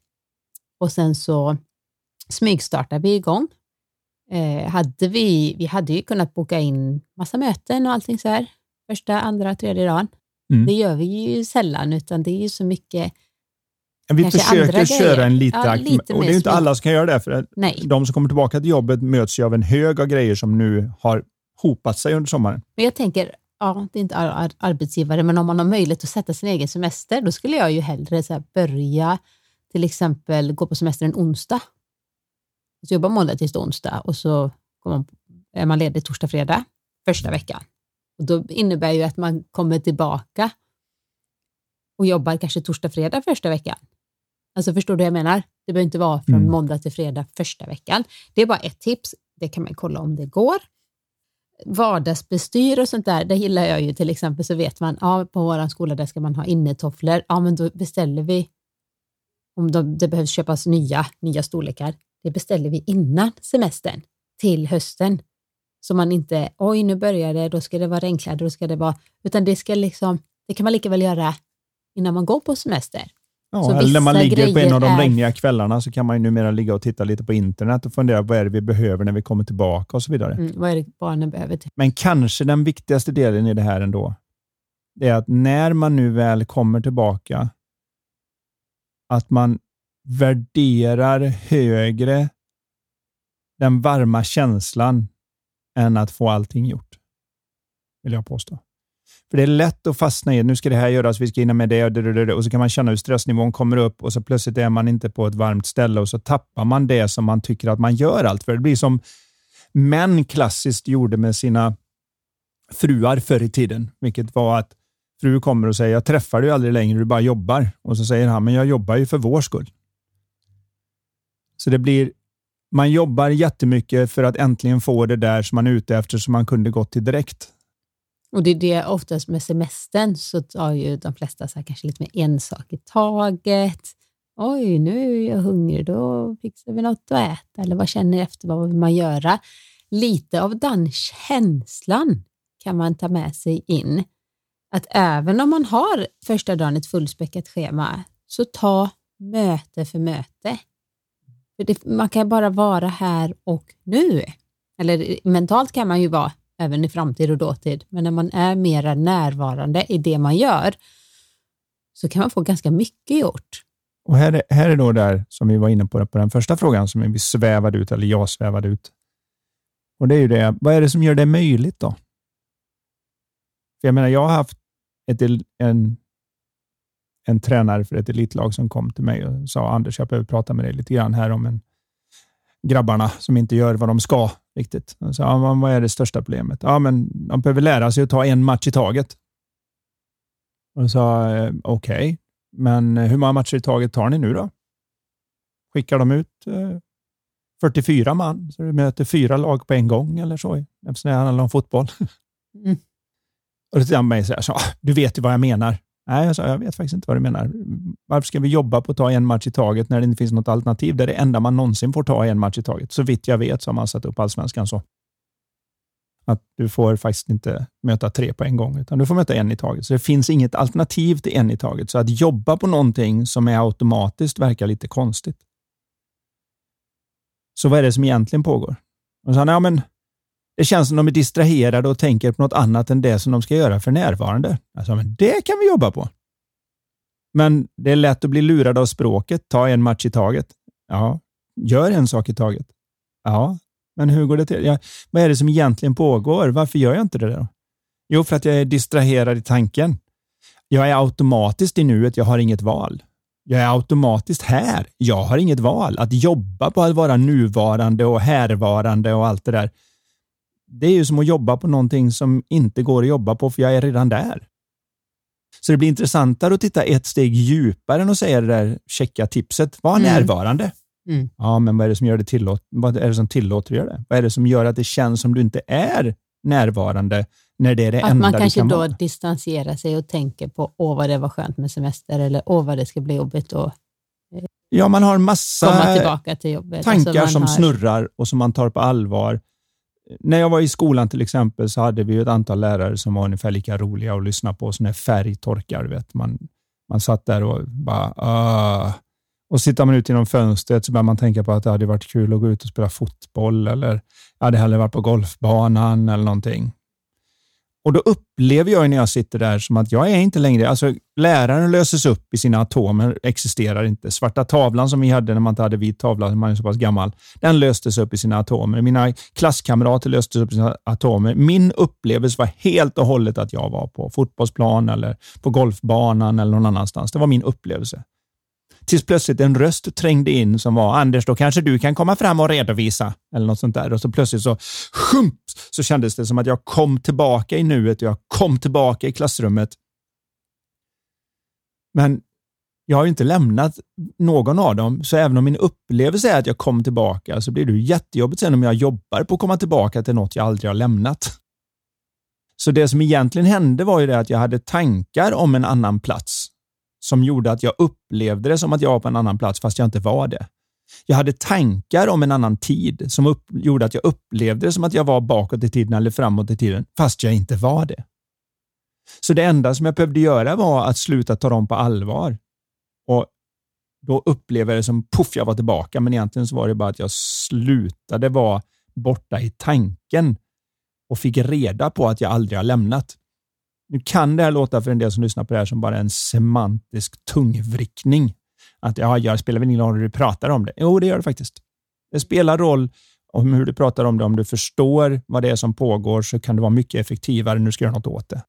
Och sen så smygstartar vi igång. Eh, hade vi, vi hade ju kunnat boka in massa möten och allting så här, första, andra, tredje dagen. Mm. Det gör vi ju sällan, utan det är ju så mycket, Vi kanske försöker köra en lite, Ja, lite och det är inte alla som kan göra det, för nej. de som kommer tillbaka till jobbet möts ju av en hög av grejer som nu har hopat sig under sommaren. Men jag tänker, ja, det är inte ar- ar- arbetsgivare, men om man har möjlighet att sätta sin egen semester, då skulle jag ju hellre så här börja, till exempel gå på semester en onsdag. Så jobba måndag till onsdag och så man, är man ledig torsdag, fredag första veckan. Och då innebär ju att man kommer tillbaka och jobbar kanske torsdag, fredag första veckan. Alltså förstår du vad jag menar? Det behöver inte vara från Mm. måndag till fredag första veckan. Det är bara ett tips. Det kan man kolla om det går vardagsbestyr och sånt där, det gillar jag ju till exempel så vet man, ja på vår skola där ska man ha innetofflor, ja men då beställer vi, om de, det behövs köpas nya, nya storlekar, det beställer vi innan semestern till hösten. Så man inte, oj nu börjar det, då ska det vara regnkläder, då ska det vara, utan det ska liksom, det kan man lika väl göra innan man går på semester. Ja, Så eller när man ligger på en av de är- regniga kvällarna så kan man ju numera ligga och titta lite på internet och fundera vad är det vi behöver när vi kommer tillbaka och så vidare. Mm, vad är det barnen behöver till? Men kanske den viktigaste delen i det här ändå, det är att när man nu väl kommer tillbaka, att man värderar högre den varma känslan än att få allting gjort. Vill jag påstå. För det är lätt att fastna i, nu ska det här göras, vi ska hinna med det och det, det, det, och så kan man känna hur stressnivån kommer upp och så plötsligt är man inte på ett varmt ställe och så tappar man det som man tycker att man gör allt för. Det blir som män klassiskt gjorde med sina fruar förr i tiden, vilket var att fru kommer och säger, jag träffar dig aldrig längre, du bara jobbar. Och så säger han, men jag jobbar ju för vår skull. Så det blir, man jobbar jättemycket för att äntligen få det där som man är ute efter, som man kunde gått till direkt. Och det är det oftast med semestern så tar ju de flesta så här, kanske lite mer en sak i taget. Oj, nu är jag hungrig, då fixar vi något att äta. Eller vad känner efter, vad vill man göra? Lite av den känslan kan man ta med sig in. Att även om man har första dagen ett fullspäckat schema, så ta möte för möte. För det, man kan bara vara här och nu. Eller eh, mentalt kan man ju vara även i framtid och dåtid, men när man är mera närvarande i det man gör så kan man få ganska mycket gjort. Och här är, här är då där som vi var inne på, på den första frågan som vi svävade ut, eller jag svävade ut. Och det är ju det, vad är det som gör det möjligt då? För jag menar, jag har haft ett, en, en tränare för ett elitlag som kom till mig och sa Anders, jag behöver prata med dig lite grann här om en, grabbarna som inte gör vad de ska riktigt. Så, ja, vad är det största problemet? Ja, men de behöver lära sig att ta en match i taget. Och sa, eh, okej, okay, men hur många matcher i taget tar ni nu då? Skickar de ut eh, 44 man, så du möter fyra lag på en gång eller så, eftersom det handlar om fotboll. Mm. Och då tittar han på mig och så, du vet ju vad jag menar. Nej, jag sa, jag vet faktiskt inte vad du menar. Varför ska vi jobba på att ta en match i taget när det inte finns något alternativ? Det är det enda man någonsin får ta en match i taget. Så vitt jag vet så har man satt upp allsvenskan så. Att du får faktiskt inte möta tre på en gång, utan du får möta en i taget. Så det finns inget alternativ till en i taget. Så att jobba på någonting som är automatiskt verkar lite konstigt. Så vad är det som egentligen pågår? Och så, ja, men det känns som de är distraherade och tänker på något annat än det som de ska göra för närvarande. Alltså, men det kan vi jobba på. Men det är lätt att bli lurad av språket. Ta en match i taget. Ja, gör en sak i taget. Ja, men hur går det till? Ja, vad är det som egentligen pågår? Varför gör jag inte det då? Jo, för att jag är distraherad i tanken. Jag är automatiskt i nuet, jag har inget val. Jag är automatiskt här. Jag har inget val. Att jobba på att vara nuvarande och härvarande och allt det där det är ju som att jobba på någonting som inte går att jobba på, för jag är redan där. Så det blir intressantare att titta ett steg djupare än att säga det där checka tipset. Var mm. närvarande. Mm. Ja, men vad är det som gör det tillåt Vad är det som tillåter dig det? Vad är det som gör att det känns som du inte är närvarande när det är det att enda man kanske kan då vara? distanserar sig och tänker på åh vad det var skönt med semester eller åh vad det ska bli jobbigt att Ja, man har massa komma tillbaka till jobbet. tankar alltså som har... snurrar och som man tar på allvar när jag var i skolan till exempel så hade vi ett antal lärare som var ungefär lika roliga att lyssna på, så när färg torkar. Vet. Man, man satt där och bara uh. Och sitter man ut genom fönstret så börjar man tänka på att det hade varit kul att gå ut och spela fotboll eller jag hade hellre varit på golfbanan eller någonting. Och då upplever jag när jag sitter där som att jag är inte längre, alltså läraren löses upp i sina atomer, existerar inte. Svarta tavlan som vi hade när man inte hade vit tavla, när man är så pass gammal, den löstes upp i sina atomer. Mina klasskamrater löstes upp i sina atomer. Min upplevelse var helt och hållet att jag var på fotbollsplan eller på golfbanan eller någon annanstans. Det var min upplevelse. Tills plötsligt en röst trängde in som var Anders, då kanske du kan komma fram och redovisa. Eller något sånt där. Och så plötsligt så, sjump, så kändes det som att jag kom tillbaka i nuet och jag kom tillbaka i klassrummet. Men jag har ju inte lämnat någon av dem, så även om min upplevelse är att jag kom tillbaka så blir det jättejobbigt sen om jag jobbar på att komma tillbaka till något jag aldrig har lämnat. Så det som egentligen hände var ju det att jag hade tankar om en annan plats som gjorde att jag upplevde det som att jag var på en annan plats fast jag inte var det. Jag hade tankar om en annan tid som upp, gjorde att jag upplevde det som att jag var bakåt i tiden eller framåt i tiden fast jag inte var det. Så det enda som jag behövde göra var att sluta ta dem på allvar. Och Då upplever jag det som puff, jag var tillbaka, men egentligen så var det bara att jag slutade vara borta i tanken och fick reda på att jag aldrig har lämnat. Nu kan det här låta för en del som lyssnar på det här som bara en semantisk tungvrickning. att ja, jag spelar väl ingen roll hur du pratar om det. Jo, det gör det faktiskt. Det spelar roll om hur du pratar om det. Om du förstår vad det är som pågår så kan det vara mycket effektivare när du ska göra något åt det.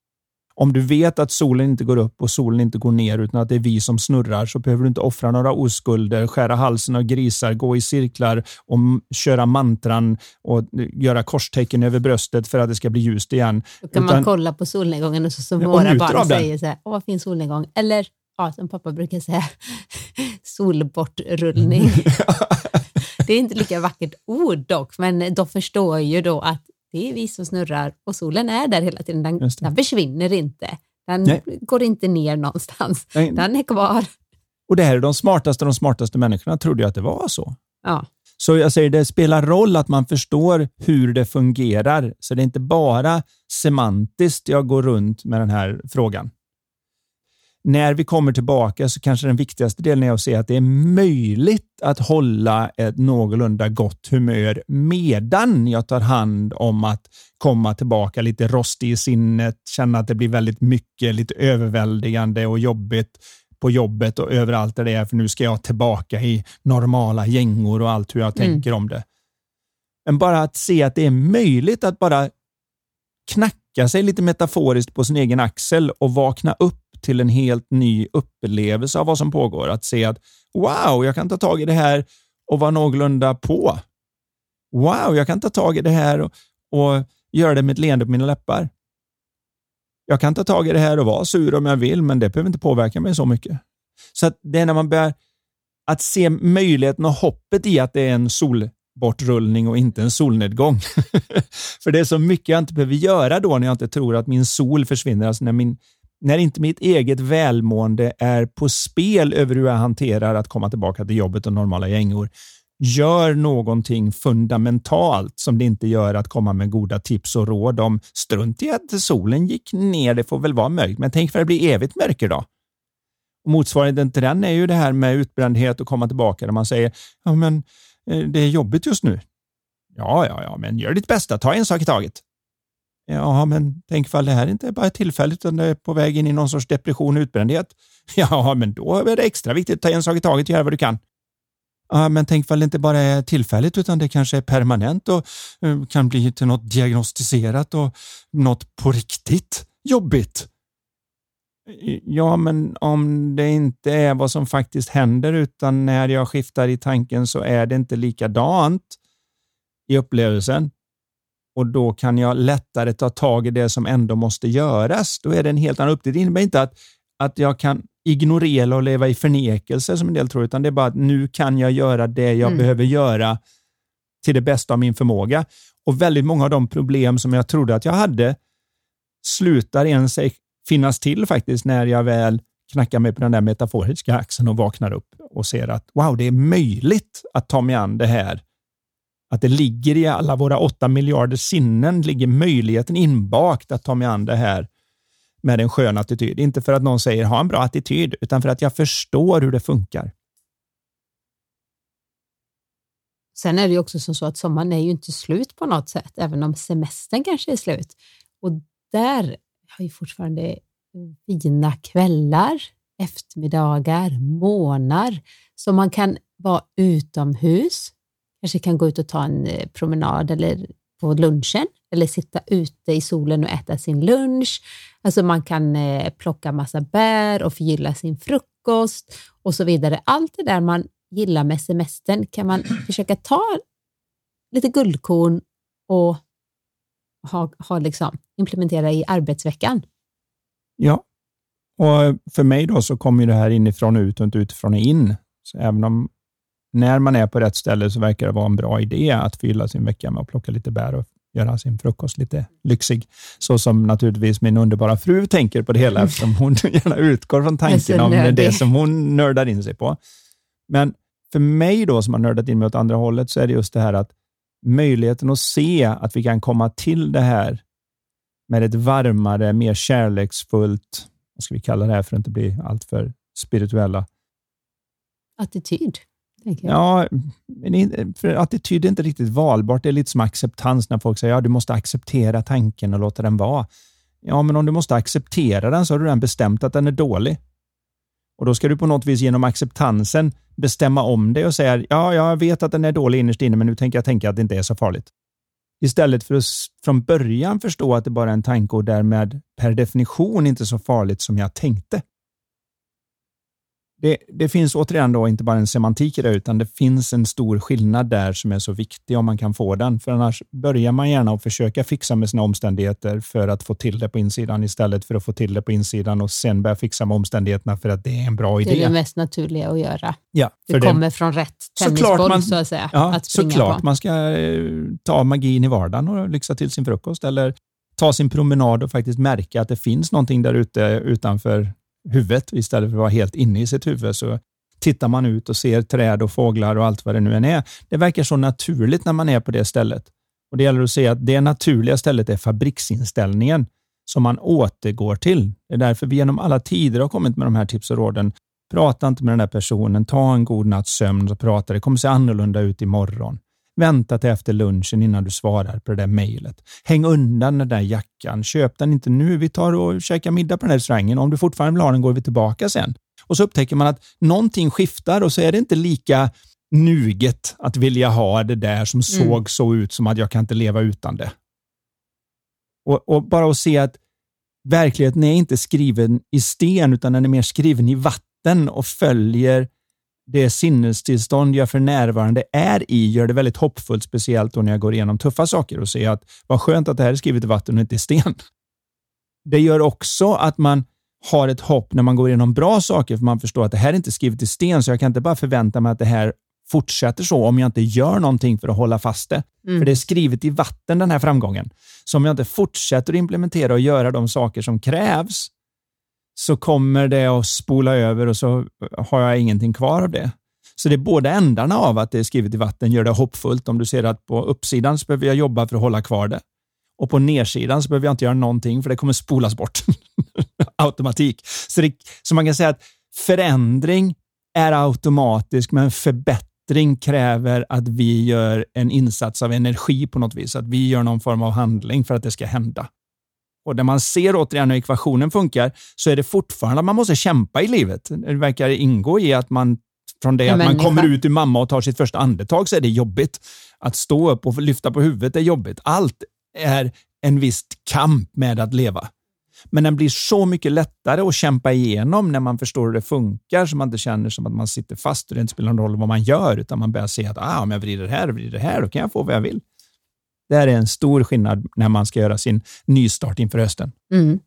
Om du vet att solen inte går upp och solen inte går ner utan att det är vi som snurrar så behöver du inte offra några oskulder, skära halsen av grisar, gå i cirklar och köra mantran och göra korstecken över bröstet för att det ska bli ljust igen. Då kan utan, man kolla på solnedgången och så som våra barn säger så här, åh vad fin solnedgång. Eller ja, som pappa brukar säga, solbortrullning. det är inte lika vackert ord dock, men de förstår ju då att det är vi som snurrar och solen är där hela tiden. Den, den försvinner inte. Den Nej. går inte ner någonstans. Nej. Den är kvar. Och det här är de smartaste de smartaste människorna trodde jag att det var så. Ja. Så jag säger, det spelar roll att man förstår hur det fungerar. Så det är inte bara semantiskt jag går runt med den här frågan när vi kommer tillbaka så kanske den viktigaste delen är att se att det är möjligt att hålla ett någorlunda gott humör medan jag tar hand om att komma tillbaka lite rostig i sinnet, känna att det blir väldigt mycket, lite överväldigande och jobbigt på jobbet och överallt där det är, för nu ska jag tillbaka i normala gängor och allt hur jag mm. tänker om det. Men bara att se att det är möjligt att bara knacka sig lite metaforiskt på sin egen axel och vakna upp till en helt ny upplevelse av vad som pågår. Att se att wow, jag kan ta tag i det här och vara någorlunda på. Wow, jag kan ta tag i det här och, och göra det med ett leende på mina läppar. Jag kan ta tag i det här och vara sur om jag vill, men det behöver inte påverka mig så mycket. Så det är när man börjar att se möjligheten och hoppet i att det är en solbortrullning och inte en solnedgång. För det är så mycket jag inte behöver göra då när jag inte tror att min sol försvinner. Alltså när min, när inte mitt eget välmående är på spel över hur jag hanterar att komma tillbaka till jobbet och normala gängor, gör någonting fundamentalt som det inte gör att komma med goda tips och råd om strunt i att solen gick ner, det får väl vara mörkt, men tänk för att det blir evigt mörker då. Och motsvarigheten till den är ju det här med utbrändhet och komma tillbaka där man säger ja, men eh, det är jobbigt just nu. Ja, ja, ja, men gör ditt bästa, ta en sak i taget. Ja, men tänk ifall det här inte är bara tillfälligt utan det är på väg in i någon sorts depression och utbrändhet. Ja, men då är det extra viktigt att ta en sak i taget och göra vad du kan. Ja, men tänk ifall det inte bara är tillfälligt utan det kanske är permanent och eh, kan bli till något diagnostiserat och något på riktigt jobbigt. Ja, men om det inte är vad som faktiskt händer utan när jag skiftar i tanken så är det inte likadant i upplevelsen och då kan jag lättare ta tag i det som ändå måste göras. Då är det en helt annan uppgift. Det innebär inte att, att jag kan ignorera och leva i förnekelse som en del tror, utan det är bara att nu kan jag göra det jag mm. behöver göra till det bästa av min förmåga. Och väldigt många av de problem som jag trodde att jag hade slutar ens finnas till faktiskt när jag väl knackar mig på den där metaforiska axeln och vaknar upp och ser att wow, det är möjligt att ta mig an det här att det ligger i alla våra åtta miljarder sinnen, ligger möjligheten inbakt att ta mig an det här med en skön attityd. Inte för att någon säger ha en bra attityd, utan för att jag förstår hur det funkar. Sen är det ju också som så att sommaren är ju inte slut på något sätt, även om semestern kanske är slut. Och där har vi fortfarande fina kvällar, eftermiddagar, månader, så man kan vara utomhus, kanske kan gå ut och ta en eh, promenad eller på lunchen eller sitta ute i solen och äta sin lunch. Alltså man kan eh, plocka massa bär och förgylla sin frukost och så vidare. Allt det där man gillar med semestern kan man försöka ta lite guldkorn och ha, ha liksom, implementera i arbetsveckan. Ja, och för mig då så kommer det här inifrån och ut och inte utifrån och in. Så även om när man är på rätt ställe så verkar det vara en bra idé att fylla sin vecka med att plocka lite bär och göra sin frukost lite lyxig. Så som naturligtvis min underbara fru tänker på det hela, eftersom hon gärna utgår från tanken om det, det som hon nördar in sig på. Men för mig då, som har nördat in mig åt andra hållet, så är det just det här att möjligheten att se att vi kan komma till det här med ett varmare, mer kärleksfullt, vad ska vi kalla det här för att inte bli alltför spirituella? Attityd. Ja, men för attityd är inte riktigt valbart. Det är lite som acceptans när folk säger att ja, du måste acceptera tanken och låta den vara. Ja, men om du måste acceptera den så har du redan bestämt att den är dålig. Och Då ska du på något vis genom acceptansen bestämma om det och säga ja, jag vet att den är dålig innerst inne, men nu tänker jag tänka att det inte är så farligt. Istället för att från början förstå att det bara är en tanke och därmed per definition inte så farligt som jag tänkte det, det, finns återigen då inte bara en semantik i det, utan det finns en stor skillnad där som är så viktig om man kan få den. För annars börjar man gärna att försöka fixa med sina omständigheter för att få till det på insidan istället för att få till det på insidan och sen börja fixa med omständigheterna för att det är en bra idé. Det är det mest naturliga att göra. Ja, det kommer det, från rätt tennisboll man, så att säga. Ja, att såklart på. man ska eh, ta magin i vardagen och lyxa till sin frukost eller ta sin promenad och faktiskt märka att det finns någonting där ute utanför huvudet istället för att vara helt inne i sitt huvud. Så tittar man ut och ser träd och fåglar och allt vad det nu än är. Det verkar så naturligt när man är på det stället. Och Det gäller att se att det naturliga stället är fabriksinställningen som man återgår till. Det är därför vi genom alla tider har kommit med de här tips och råden. Prata inte med den där personen, ta en god natts sömn och prata. Det kommer se annorlunda ut imorgon. Vänta till efter lunchen innan du svarar på det där mejlet. Häng undan den där jackan. Köp den inte nu. Vi tar och käkar middag på den här restaurangen. Om du fortfarande vill ha den går vi tillbaka sen. Och så upptäcker man att någonting skiftar och så är det inte lika nuget att vilja ha det där som mm. såg så ut som att jag kan inte leva utan det. Och, och bara att se att verkligheten är inte skriven i sten, utan den är mer skriven i vatten och följer det sinnestillstånd jag för närvarande är i gör det väldigt hoppfullt, speciellt då när jag går igenom tuffa saker och ser att vad skönt att det här är skrivet i vatten och inte i sten. Det gör också att man har ett hopp när man går igenom bra saker, för man förstår att det här är inte skrivet i sten, så jag kan inte bara förvänta mig att det här fortsätter så om jag inte gör någonting för att hålla fast det. Mm. För det är skrivet i vatten, den här framgången. Så om jag inte fortsätter att implementera och göra de saker som krävs, så kommer det att spola över och så har jag ingenting kvar av det. Så det är båda ändarna av att det är skrivet i vatten gör det hoppfullt. Om du ser att på uppsidan så behöver jag jobba för att hålla kvar det. Och på nedsidan så behöver jag inte göra någonting för det kommer spolas bort. Automatik. Så, det, så man kan säga att förändring är automatisk, men förbättring kräver att vi gör en insats av energi på något vis. Att vi gör någon form av handling för att det ska hända. Och när man ser återigen hur ekvationen funkar så är det fortfarande att man måste kämpa i livet. Det verkar ingå i att man från det att man kommer ut ur mamma och tar sitt första andetag så är det jobbigt. Att stå upp och lyfta på huvudet är jobbigt. Allt är en viss kamp med att leva. Men den blir så mycket lättare att kämpa igenom när man förstår hur det funkar, så man inte känner som att man sitter fast och det inte spelar någon roll vad man gör, utan man börjar se att ah, om jag vrider här och vrider här, då kan jag få vad jag vill. Det här är en stor skillnad när man ska göra sin nystart inför hösten. Mm.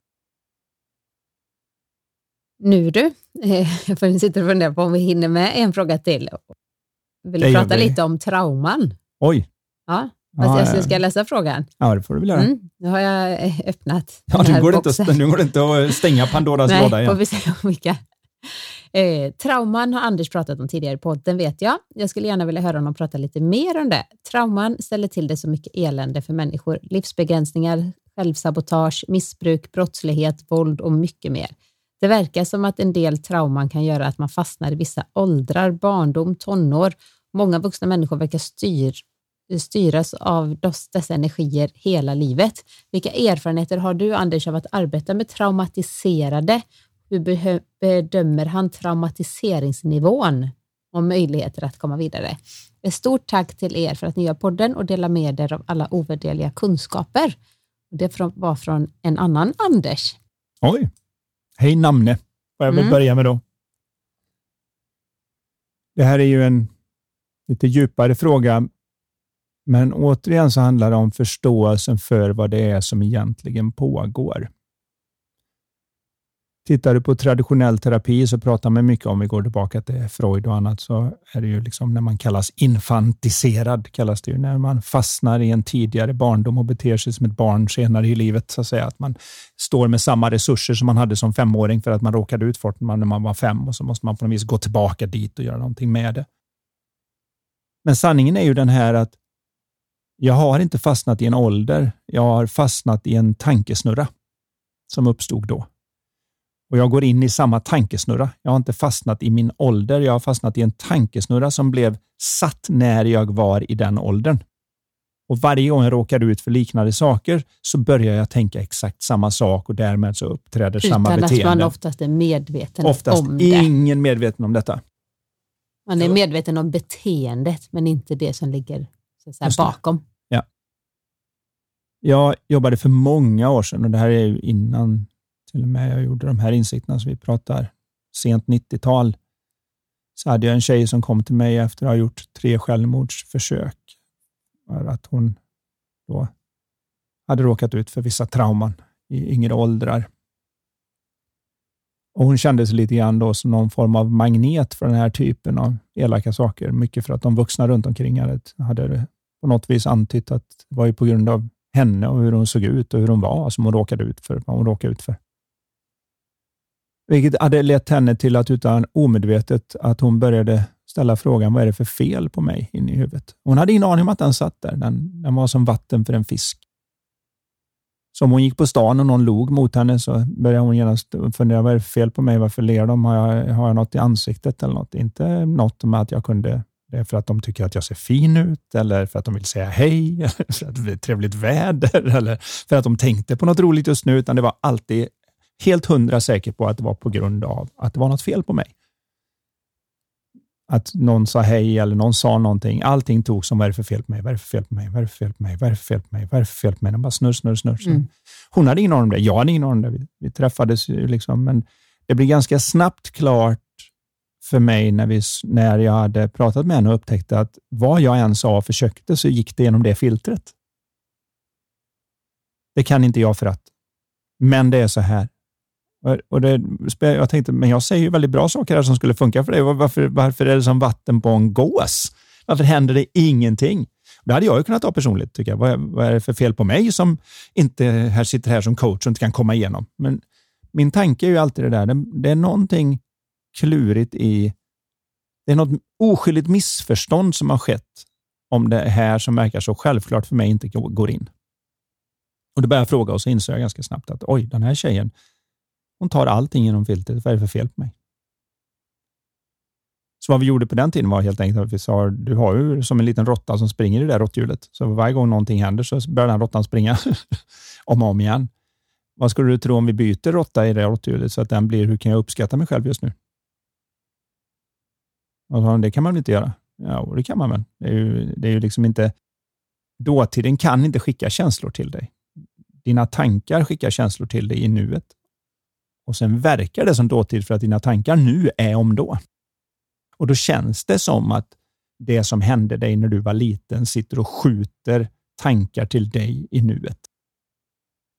Nu du, jag får sitta och fundera på om vi hinner med en fråga till. Vill du prata lite om trauman? Oj. Ja, Fast jag ska läsa frågan. Ja, det får du väl göra. Mm, nu har jag eh, öppnat ja, den här går boxen. Inte, nu går det inte att stänga Pandoras Nej, låda igen. Får vi se om vi kan. Eh, trauman har Anders pratat om tidigare i podden vet jag. Jag skulle gärna vilja höra honom prata lite mer om det. Trauman ställer till det så mycket elände för människor. Livsbegränsningar, självsabotage, missbruk, brottslighet, våld och mycket mer. Det verkar som att en del trauman kan göra att man fastnar i vissa åldrar, barndom, tonår. Många vuxna människor verkar styr, styras av dessa energier hela livet. Vilka erfarenheter har du, Anders, av att arbeta med traumatiserade hur bedömer han traumatiseringsnivån och möjligheter att komma vidare? Ett stort tack till er för att ni gör podden och delar med er av alla ovärderliga kunskaper. Det var från en annan Anders. Oj. Hej namne, vad jag vill mm. börja med då. Det här är ju en lite djupare fråga, men återigen så handlar det om förståelsen för vad det är som egentligen pågår. Tittar du på traditionell terapi så pratar man mycket om, vi går tillbaka till Freud och annat, så är det ju liksom när man kallas infantiserad, kallas det ju, när man fastnar i en tidigare barndom och beter sig som ett barn senare i livet, så att säga. Att man står med samma resurser som man hade som femåring för att man råkade ut för det när man var fem och så måste man på något vis gå tillbaka dit och göra någonting med det. Men sanningen är ju den här att jag har inte fastnat i en ålder. Jag har fastnat i en tankesnurra som uppstod då och jag går in i samma tankesnurra. Jag har inte fastnat i min ålder. Jag har fastnat i en tankesnurra som blev satt när jag var i den åldern. Och varje gång jag råkar ut för liknande saker så börjar jag tänka exakt samma sak och därmed så uppträder Utan samma beteende. Utan att man oftast är medveten oftast om det. ingen medveten om detta. Man är medveten om beteendet, men inte det som ligger så bakom. Ja. Jag jobbade för många år sedan och det här är ju innan till och med jag gjorde de här insikterna som vi pratar sent 90-tal. Så hade jag en tjej som kom till mig efter att ha gjort tre självmordsförsök. För att hon då hade råkat ut för vissa trauman i yngre åldrar. Och Hon kände sig lite grann då som någon form av magnet för den här typen av elaka saker. Mycket för att de vuxna runt omkring hade, hade på något vis antytt att det var ju på grund av henne och hur hon såg ut och hur hon var som hon råkade ut för vad hon råkade ut för. Vilket hade lett henne till att utan omedvetet att hon började ställa frågan, vad är det för fel på mig inne i huvudet? Hon hade ingen aning om att den satt där. Den, den var som vatten för en fisk. Så om hon gick på stan och någon log mot henne så började hon genast fundera, vad är det för fel på mig? Varför ler de? Har jag, har jag något i ansiktet eller något? Inte något med att jag kunde det är för att de tycker att jag ser fin ut eller för att de vill säga hej, eller för att det är trevligt väder eller för att de tänkte på något roligt just nu, utan det var alltid helt hundra säker på att det var på grund av att det var något fel på mig. Att någon sa hej eller någon sa någonting. Allting tog som, vad är det för fel på mig? Vad är det för fel på mig? Vad är det för fel på mig? Vad är det för fel på mig? Vad är det för fel på mig? Den bara snurr, snurr, snurr. Mm. Hon hade ingen aning om det. Jag hade ingen aning om det. Vi, vi träffades ju liksom, men det blev ganska snabbt klart för mig när, vi, när jag hade pratat med henne och upptäckte att vad jag än sa och försökte så gick det genom det filtret. Det kan inte jag för att. Men det är så här. Och det, jag tänkte, men jag säger ju väldigt bra saker här som skulle funka för dig. Varför, varför är det som vatten på en gås? Varför händer det ingenting? Det hade jag ju kunnat ta personligt, tycker jag. Vad, vad är det för fel på mig som inte här sitter här som coach och inte kan komma igenom? Men min tanke är ju alltid det där, det, det är någonting klurigt i... Det är något oskyldigt missförstånd som har skett om det här som verkar så självklart för mig inte går in. Och Då började jag fråga och så insåg jag ganska snabbt att oj, den här tjejen, hon tar allting genom filtret. Vad är det för fel på mig? Så vad vi gjorde på den tiden var helt enkelt att vi sa, du har ju som en liten råtta som springer i det där råtthjulet. Så varje gång någonting händer så börjar den råttan springa om och om igen. Vad skulle du tro om vi byter råtta i det råtthjulet så att den blir, hur kan jag uppskatta mig själv just nu? Och det kan man väl inte göra? Ja, det kan man väl. Det är ju, det är ju liksom inte, dåtiden kan inte skicka känslor till dig. Dina tankar skickar känslor till dig i nuet. Och sen verkar det som dåtid för att dina tankar nu är om då. Och då känns det som att det som hände dig när du var liten sitter och skjuter tankar till dig i nuet.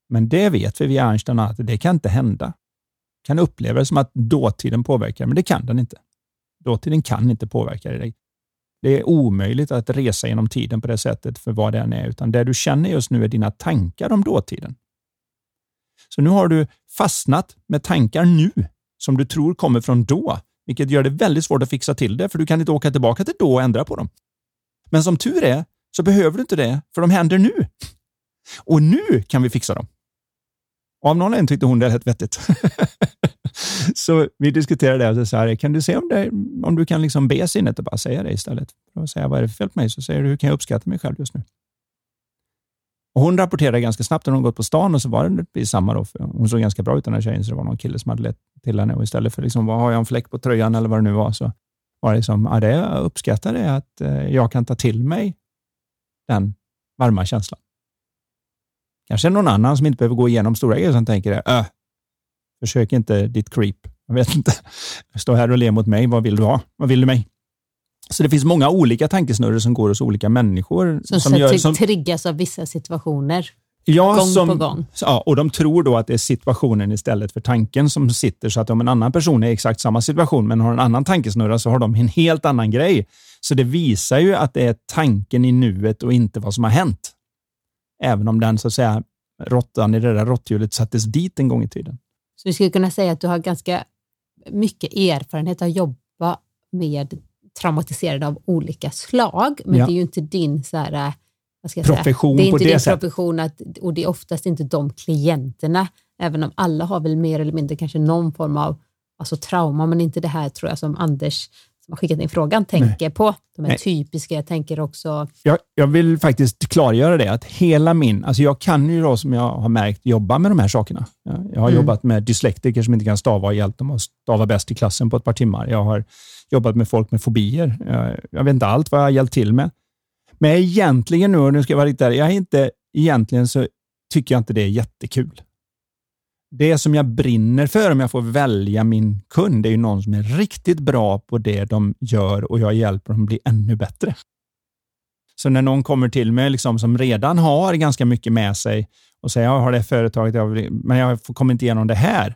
Men det vet vi via Einstein att det kan inte hända. Kan uppleva det som att dåtiden påverkar, men det kan den inte. Dåtiden kan inte påverka dig. Det är omöjligt att resa genom tiden på det sättet för vad den är, utan det du känner just nu är dina tankar om dåtiden. Så nu har du fastnat med tankar nu som du tror kommer från då, vilket gör det väldigt svårt att fixa till det, för du kan inte åka tillbaka till då och ändra på dem. Men som tur är så behöver du inte det, för de händer nu. Och nu kan vi fixa dem. Och av någon anledning tyckte hon det lät vettigt. så vi diskuterade det och så här, kan du se om, det, om du kan liksom be sinnet att bara säga det istället? Och säga vad är det för fel på mig? Så säger du, hur kan jag uppskatta mig själv just nu? Och hon rapporterade ganska snabbt när hon gått på stan och så var det precis samma. Då, hon såg ganska bra ut den här tjejen, så det var någon kille som hade lett till henne. Och istället för liksom, vad har jag en fläck på tröjan eller vad det nu var, så var det liksom, ja, det jag uppskattar är att eh, jag kan ta till mig den varma känslan. Kanske någon annan som inte behöver gå igenom stora grejer som tänker, äh, försök inte ditt creep. Jag vet inte. Stå här och le mot mig. Vad vill du ha? Vad vill du mig? Så det finns många olika tankesnurror som går hos olika människor. Som, som, gör, som triggas av vissa situationer. Ja, gång som, på gång. Ja, och de tror då att det är situationen istället för tanken som sitter. Så att om en annan person är i exakt samma situation men har en annan tankesnurra så har de en helt annan grej. Så det visar ju att det är tanken i nuet och inte vad som har hänt. Även om den så att säga råttan i det där råtthjulet sattes dit en gång i tiden. Så vi skulle kunna säga att du har ganska mycket erfarenhet av att jobba med traumatiserade av olika slag, men ja. det är ju inte din så här, vad ska jag profession säga? Det är inte din sätt. profession att, och det är oftast inte de klienterna, även om alla har väl mer eller mindre kanske någon form av alltså trauma, men inte det här tror jag som Anders som har skickat in frågan tänker Nej. på. De är Nej. typiska. Jag tänker också... Jag, jag vill faktiskt klargöra det, att hela min... Alltså jag kan ju då, som jag har märkt, jobba med de här sakerna. Jag har mm. jobbat med dyslektiker som inte kan stava och hjälpt dem att stava bäst i klassen på ett par timmar. Jag har jobbat med folk med fobier. Jag, jag vet inte allt vad jag har hjälpt till med. Men egentligen nu, och nu ska jag vara riktigt ärlig, jag är inte, egentligen så tycker jag inte det är jättekul det som jag brinner för om jag får välja min kund är ju någon som är riktigt bra på det de gör och jag hjälper dem bli ännu bättre. Så när någon kommer till mig liksom, som redan har ganska mycket med sig och säger jag har det företaget, men jag kommer inte igenom det här.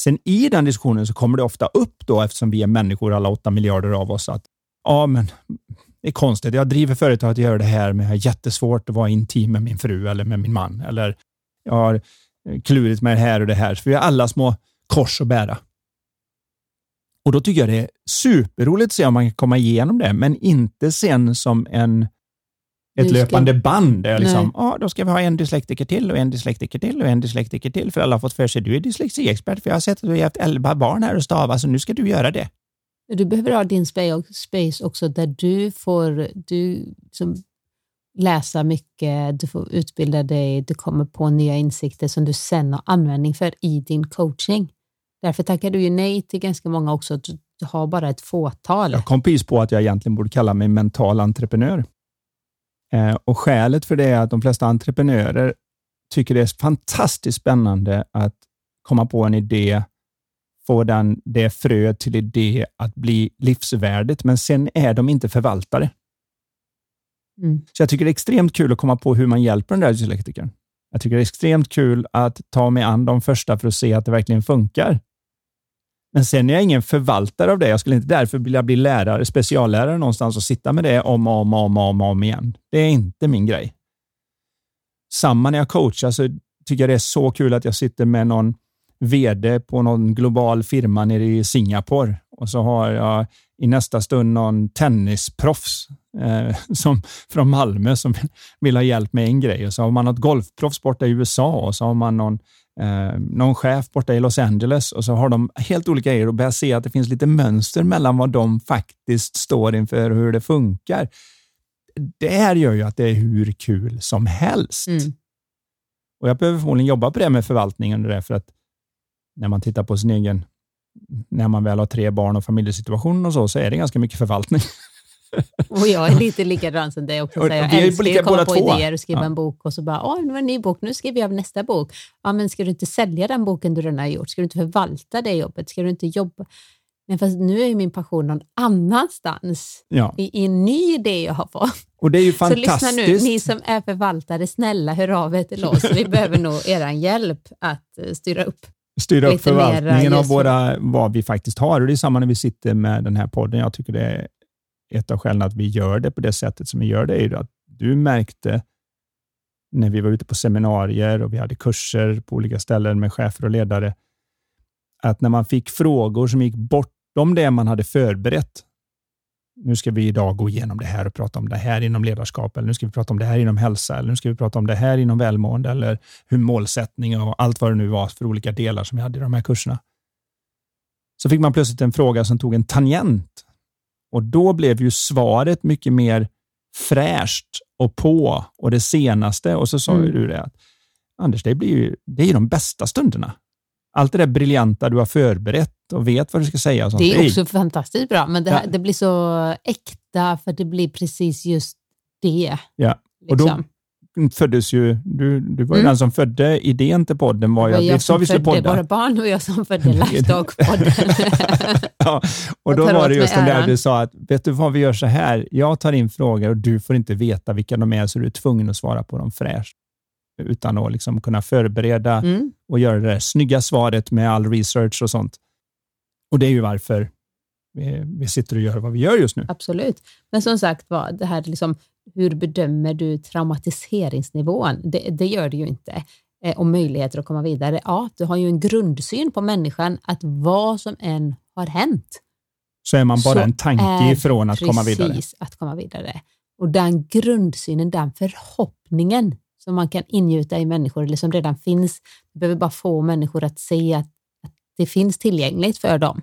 Sen i den diskussionen så kommer det ofta upp då, eftersom vi är människor, alla åtta miljarder av oss, att ja, men det är konstigt. Jag driver företaget och gör det här, men jag har jättesvårt att vara intim med min fru eller med min man. Eller jag har klurigt med det här och det här. För vi har alla små kors att bära. Och då tycker jag det är superroligt att se om man kan komma igenom det, men inte sen som en ett löpande band. Där liksom, ah, då ska vi ha en dyslektiker till och en dyslektiker till och en dyslektiker till. För alla har fått för sig du är dyslexiexpert, för jag har sett att du har haft elva barn här och stava, så nu ska du göra det. Du behöver ha din space också där du får du som läsa mycket, du får utbilda dig, du kommer på nya insikter som du sen har användning för i din coaching. Därför tackar du ju nej till ganska många också, du har bara ett fåtal. Jag kom precis på att jag egentligen borde kalla mig mental entreprenör. Eh, och Skälet för det är att de flesta entreprenörer tycker det är fantastiskt spännande att komma på en idé, få den, det frö till idé att bli livsvärdigt, men sen är de inte förvaltare. Mm. Så jag tycker det är extremt kul att komma på hur man hjälper den där dyslektikern. Jag tycker det är extremt kul att ta mig an de första för att se att det verkligen funkar. Men sen är jag ingen förvaltare av det. Jag skulle inte därför vilja bli lärare, speciallärare någonstans och sitta med det om och om, om, om, om igen. Det är inte min grej. Samma när jag coachar så tycker jag det är så kul att jag sitter med någon VD på någon global firma nere i Singapore och så har jag i nästa stund någon tennisproffs eh, som, från Malmö som vill ha hjälp med en grej. Och så har man något golfproffs borta i USA och så har man någon, eh, någon chef borta i Los Angeles och så har de helt olika grejer och börjar se att det finns lite mönster mellan vad de faktiskt står inför och hur det funkar. Det här gör ju att det är hur kul som helst. Mm. Och Jag behöver förmodligen jobba på det med förvaltningen därför att när man tittar på sin egen när man väl har tre barn och familjesituation och så, så är det ganska mycket förvaltning. Och jag är lite likadan som dig också. Så jag älskar att komma på två. idéer och skriva ja. en bok och så bara, åh, nu var en ny bok, nu skriver jag nästa bok. Ja, men ska du inte sälja den boken du redan har gjort? Ska du inte förvalta det jobbet? Ska du inte jobba? Men fast nu är ju min passion någon annanstans, ja. i, i en ny idé jag har fått. Och det är ju fantastiskt. Så lyssna nu, ni som är förvaltare, snälla hör av er till oss. Vi behöver nog er hjälp att eh, styra upp styra upp förvaltningen av våra, vad vi faktiskt har. Och Det är samma när vi sitter med den här podden. Jag tycker det ett av skälen att vi gör det på det sättet som vi gör det, är ju att du märkte när vi var ute på seminarier och vi hade kurser på olika ställen med chefer och ledare, att när man fick frågor som gick bortom det man hade förberett, nu ska vi idag gå igenom det här och prata om det här inom ledarskap, eller nu ska vi prata om det här inom hälsa, eller nu ska vi prata om det här inom välmående, eller hur målsättning och allt vad det nu var för olika delar som vi hade i de här kurserna. Så fick man plötsligt en fråga som tog en tangent och då blev ju svaret mycket mer fräscht och på och det senaste. Och så sa mm. du det att Anders, det, blir ju, det är ju de bästa stunderna allt det där briljanta du har förberett och vet vad du ska säga. Och sånt. Det är också fantastiskt bra, men det, här, ja. det blir så äkta för det blir precis just det. Ja, och liksom. Föddes ju, du, du var ju mm. den som födde idén till podden. Var jag, jag som födde våra barn och jag som födde Lifedog-podden. ja, och då var det just den där du sa att, vet du vad vi gör så här, jag tar in frågor och du får inte veta vilka de är, så du är tvungen att svara på dem fräscht utan att liksom kunna förbereda mm. och göra det snygga svaret med all research och sånt. Och Det är ju varför vi, vi sitter och gör vad vi gör just nu. Absolut. Men som sagt var, det här liksom, hur bedömer du traumatiseringsnivån? Det, det gör det ju inte. Eh, och möjligheter att komma vidare. Ja, du har ju en grundsyn på människan att vad som än har hänt så är man bara en tanke ifrån att komma vidare. Precis, att komma vidare. Och den grundsynen, den förhoppningen som man kan ingjuta i människor eller som redan finns. Du behöver bara få människor att se att, att det finns tillgängligt för dem.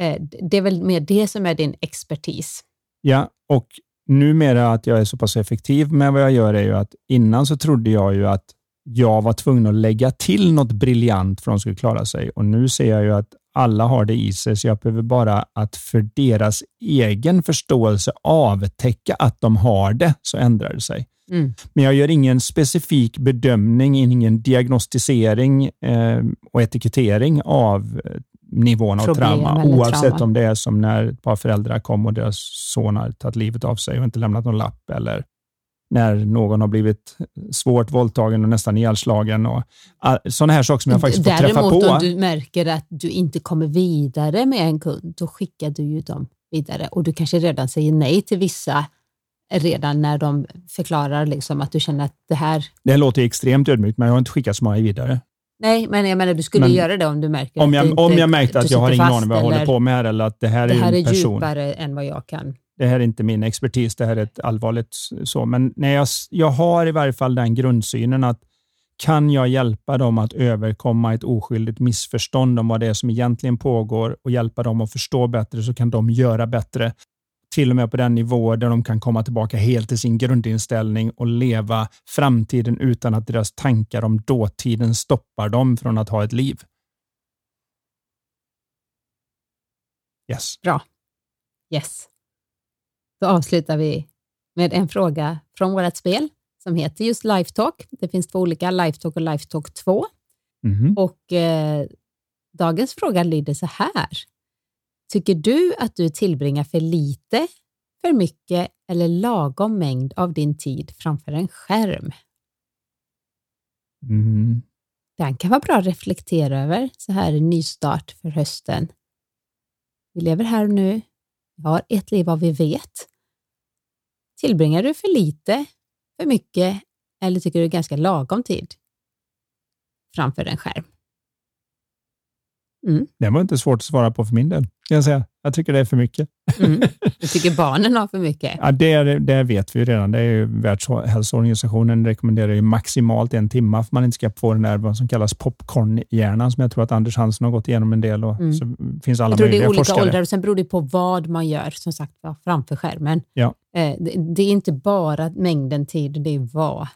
Eh, det är väl mer det som är din expertis. Ja, och numera att jag är så pass effektiv med vad jag gör är ju att innan så trodde jag ju att jag var tvungen att lägga till något briljant för att de skulle klara sig. Och nu ser jag ju att alla har det i sig, så jag behöver bara att för deras egen förståelse avtäcka att de har det, så ändrar det sig. Mm. Men jag gör ingen specifik bedömning, ingen diagnostisering eh, och etikettering av eh, nivån av trauma, oavsett trauma. om det är som när ett par föräldrar kom och deras son har tagit livet av sig och inte lämnat någon lapp, eller när någon har blivit svårt våldtagen och nästan ihjälslagen. Och sådana här saker som jag faktiskt får träffa på. Däremot om du märker att du inte kommer vidare med en kund, då skickar du ju dem vidare och du kanske redan säger nej till vissa redan när de förklarar liksom att du känner att det här... Det låter extremt ödmjukt, men jag har inte skickat så många vidare. Nej, men jag menar du skulle men, göra det om du märker om jag, att Om jag märkte att jag har ingen aning vad jag håller på med eller att det här det är här en person. djupare än vad jag kan. Det här är inte min expertis, det här är ett allvarligt så. Men när jag, jag har i varje fall den grundsynen att kan jag hjälpa dem att överkomma ett oskyldigt missförstånd om vad det är som egentligen pågår och hjälpa dem att förstå bättre så kan de göra bättre till och med på den nivå där de kan komma tillbaka helt till sin grundinställning och leva framtiden utan att deras tankar om dåtiden stoppar dem från att ha ett liv. Yes. Bra. Yes. Då avslutar vi med en fråga från vårt spel som heter just Lifetalk. Det finns två olika, Lifetalk och Lifetalk 2. Mm. Och eh, dagens fråga lyder så här. Tycker du att du tillbringar för lite, för mycket eller lagom mängd av din tid framför en skärm? Mm. Den kan vara bra att reflektera över så här i nystart för hösten. Vi lever här och nu. Vi har ett liv vad vi vet. Tillbringar du för lite, för mycket eller tycker du ganska lagom tid framför en skärm? Mm. Det var inte svårt att svara på för min del. Kan jag, säga. jag tycker det är för mycket. Mm. Du tycker barnen har för mycket? Ja, det, det vet vi ju redan. Det är ju Världshälsoorganisationen rekommenderar ju maximalt en timme för att man inte ska få den där vad som kallas popcornhjärnan som jag tror att Anders Hansen har gått igenom en del och mm. så finns alla jag tror det är olika forskare. åldrar och sen beror det på vad man gör som sagt framför skärmen. Ja. Eh, det, det är inte bara mängden tid, det är vad,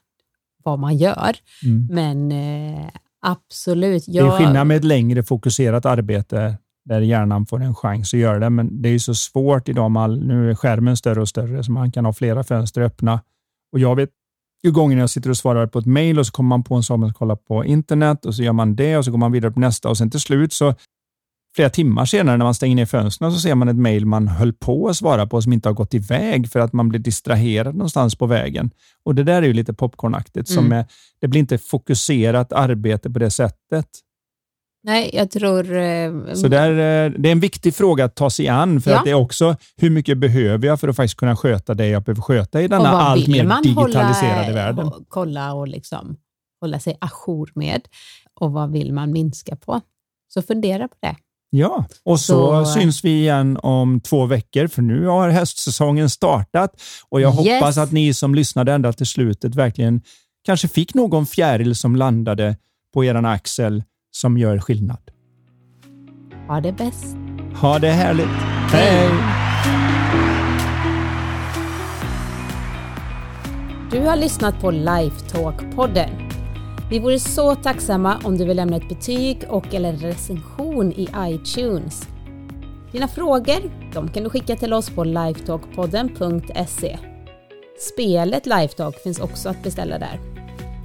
vad man gör. Mm. Men eh, Absolut. Jag... Det är skillnad med ett längre fokuserat arbete där hjärnan får en chans att göra det, men det är så svårt idag. All, nu är skärmen större och större, så man kan ha flera fönster öppna. Och jag vet ju gånger jag sitter och svarar på ett mejl och så kommer man på en sak man ska kolla på internet och så gör man det och så går man vidare på nästa och sen till slut så flera timmar senare när man stänger ner fönstren så ser man ett mejl man höll på att svara på som inte har gått iväg för att man blir distraherad någonstans på vägen. Och Det där är ju lite popcornaktigt. Mm. Som är, det blir inte fokuserat arbete på det sättet. Nej, jag tror... Eh, så där, eh, det är en viktig fråga att ta sig an, för ja. att det är också hur mycket behöver jag för att faktiskt kunna sköta det jag behöver sköta i denna allt mer digitaliserade hålla, världen. Och kolla och liksom hålla sig ajour med och vad vill man minska på? Så fundera på det. Ja, och så, så, syns vi igen om två veckor, för nu har höstsäsongen startat och jag yes. hoppas att ni som lyssnade ända till slutet verkligen kanske fick någon fjäril som landade på er axel som gör skillnad. Ha det bäst. Ha det härligt. Hej! Du har lyssnat på Lifetalk-podden. Vi vore så tacksamma om du vill lämna ett betyg och eller recension i iTunes. Dina frågor de kan du skicka till oss på lifetalkpodden.se. Spelet Lifetalk finns också att beställa där.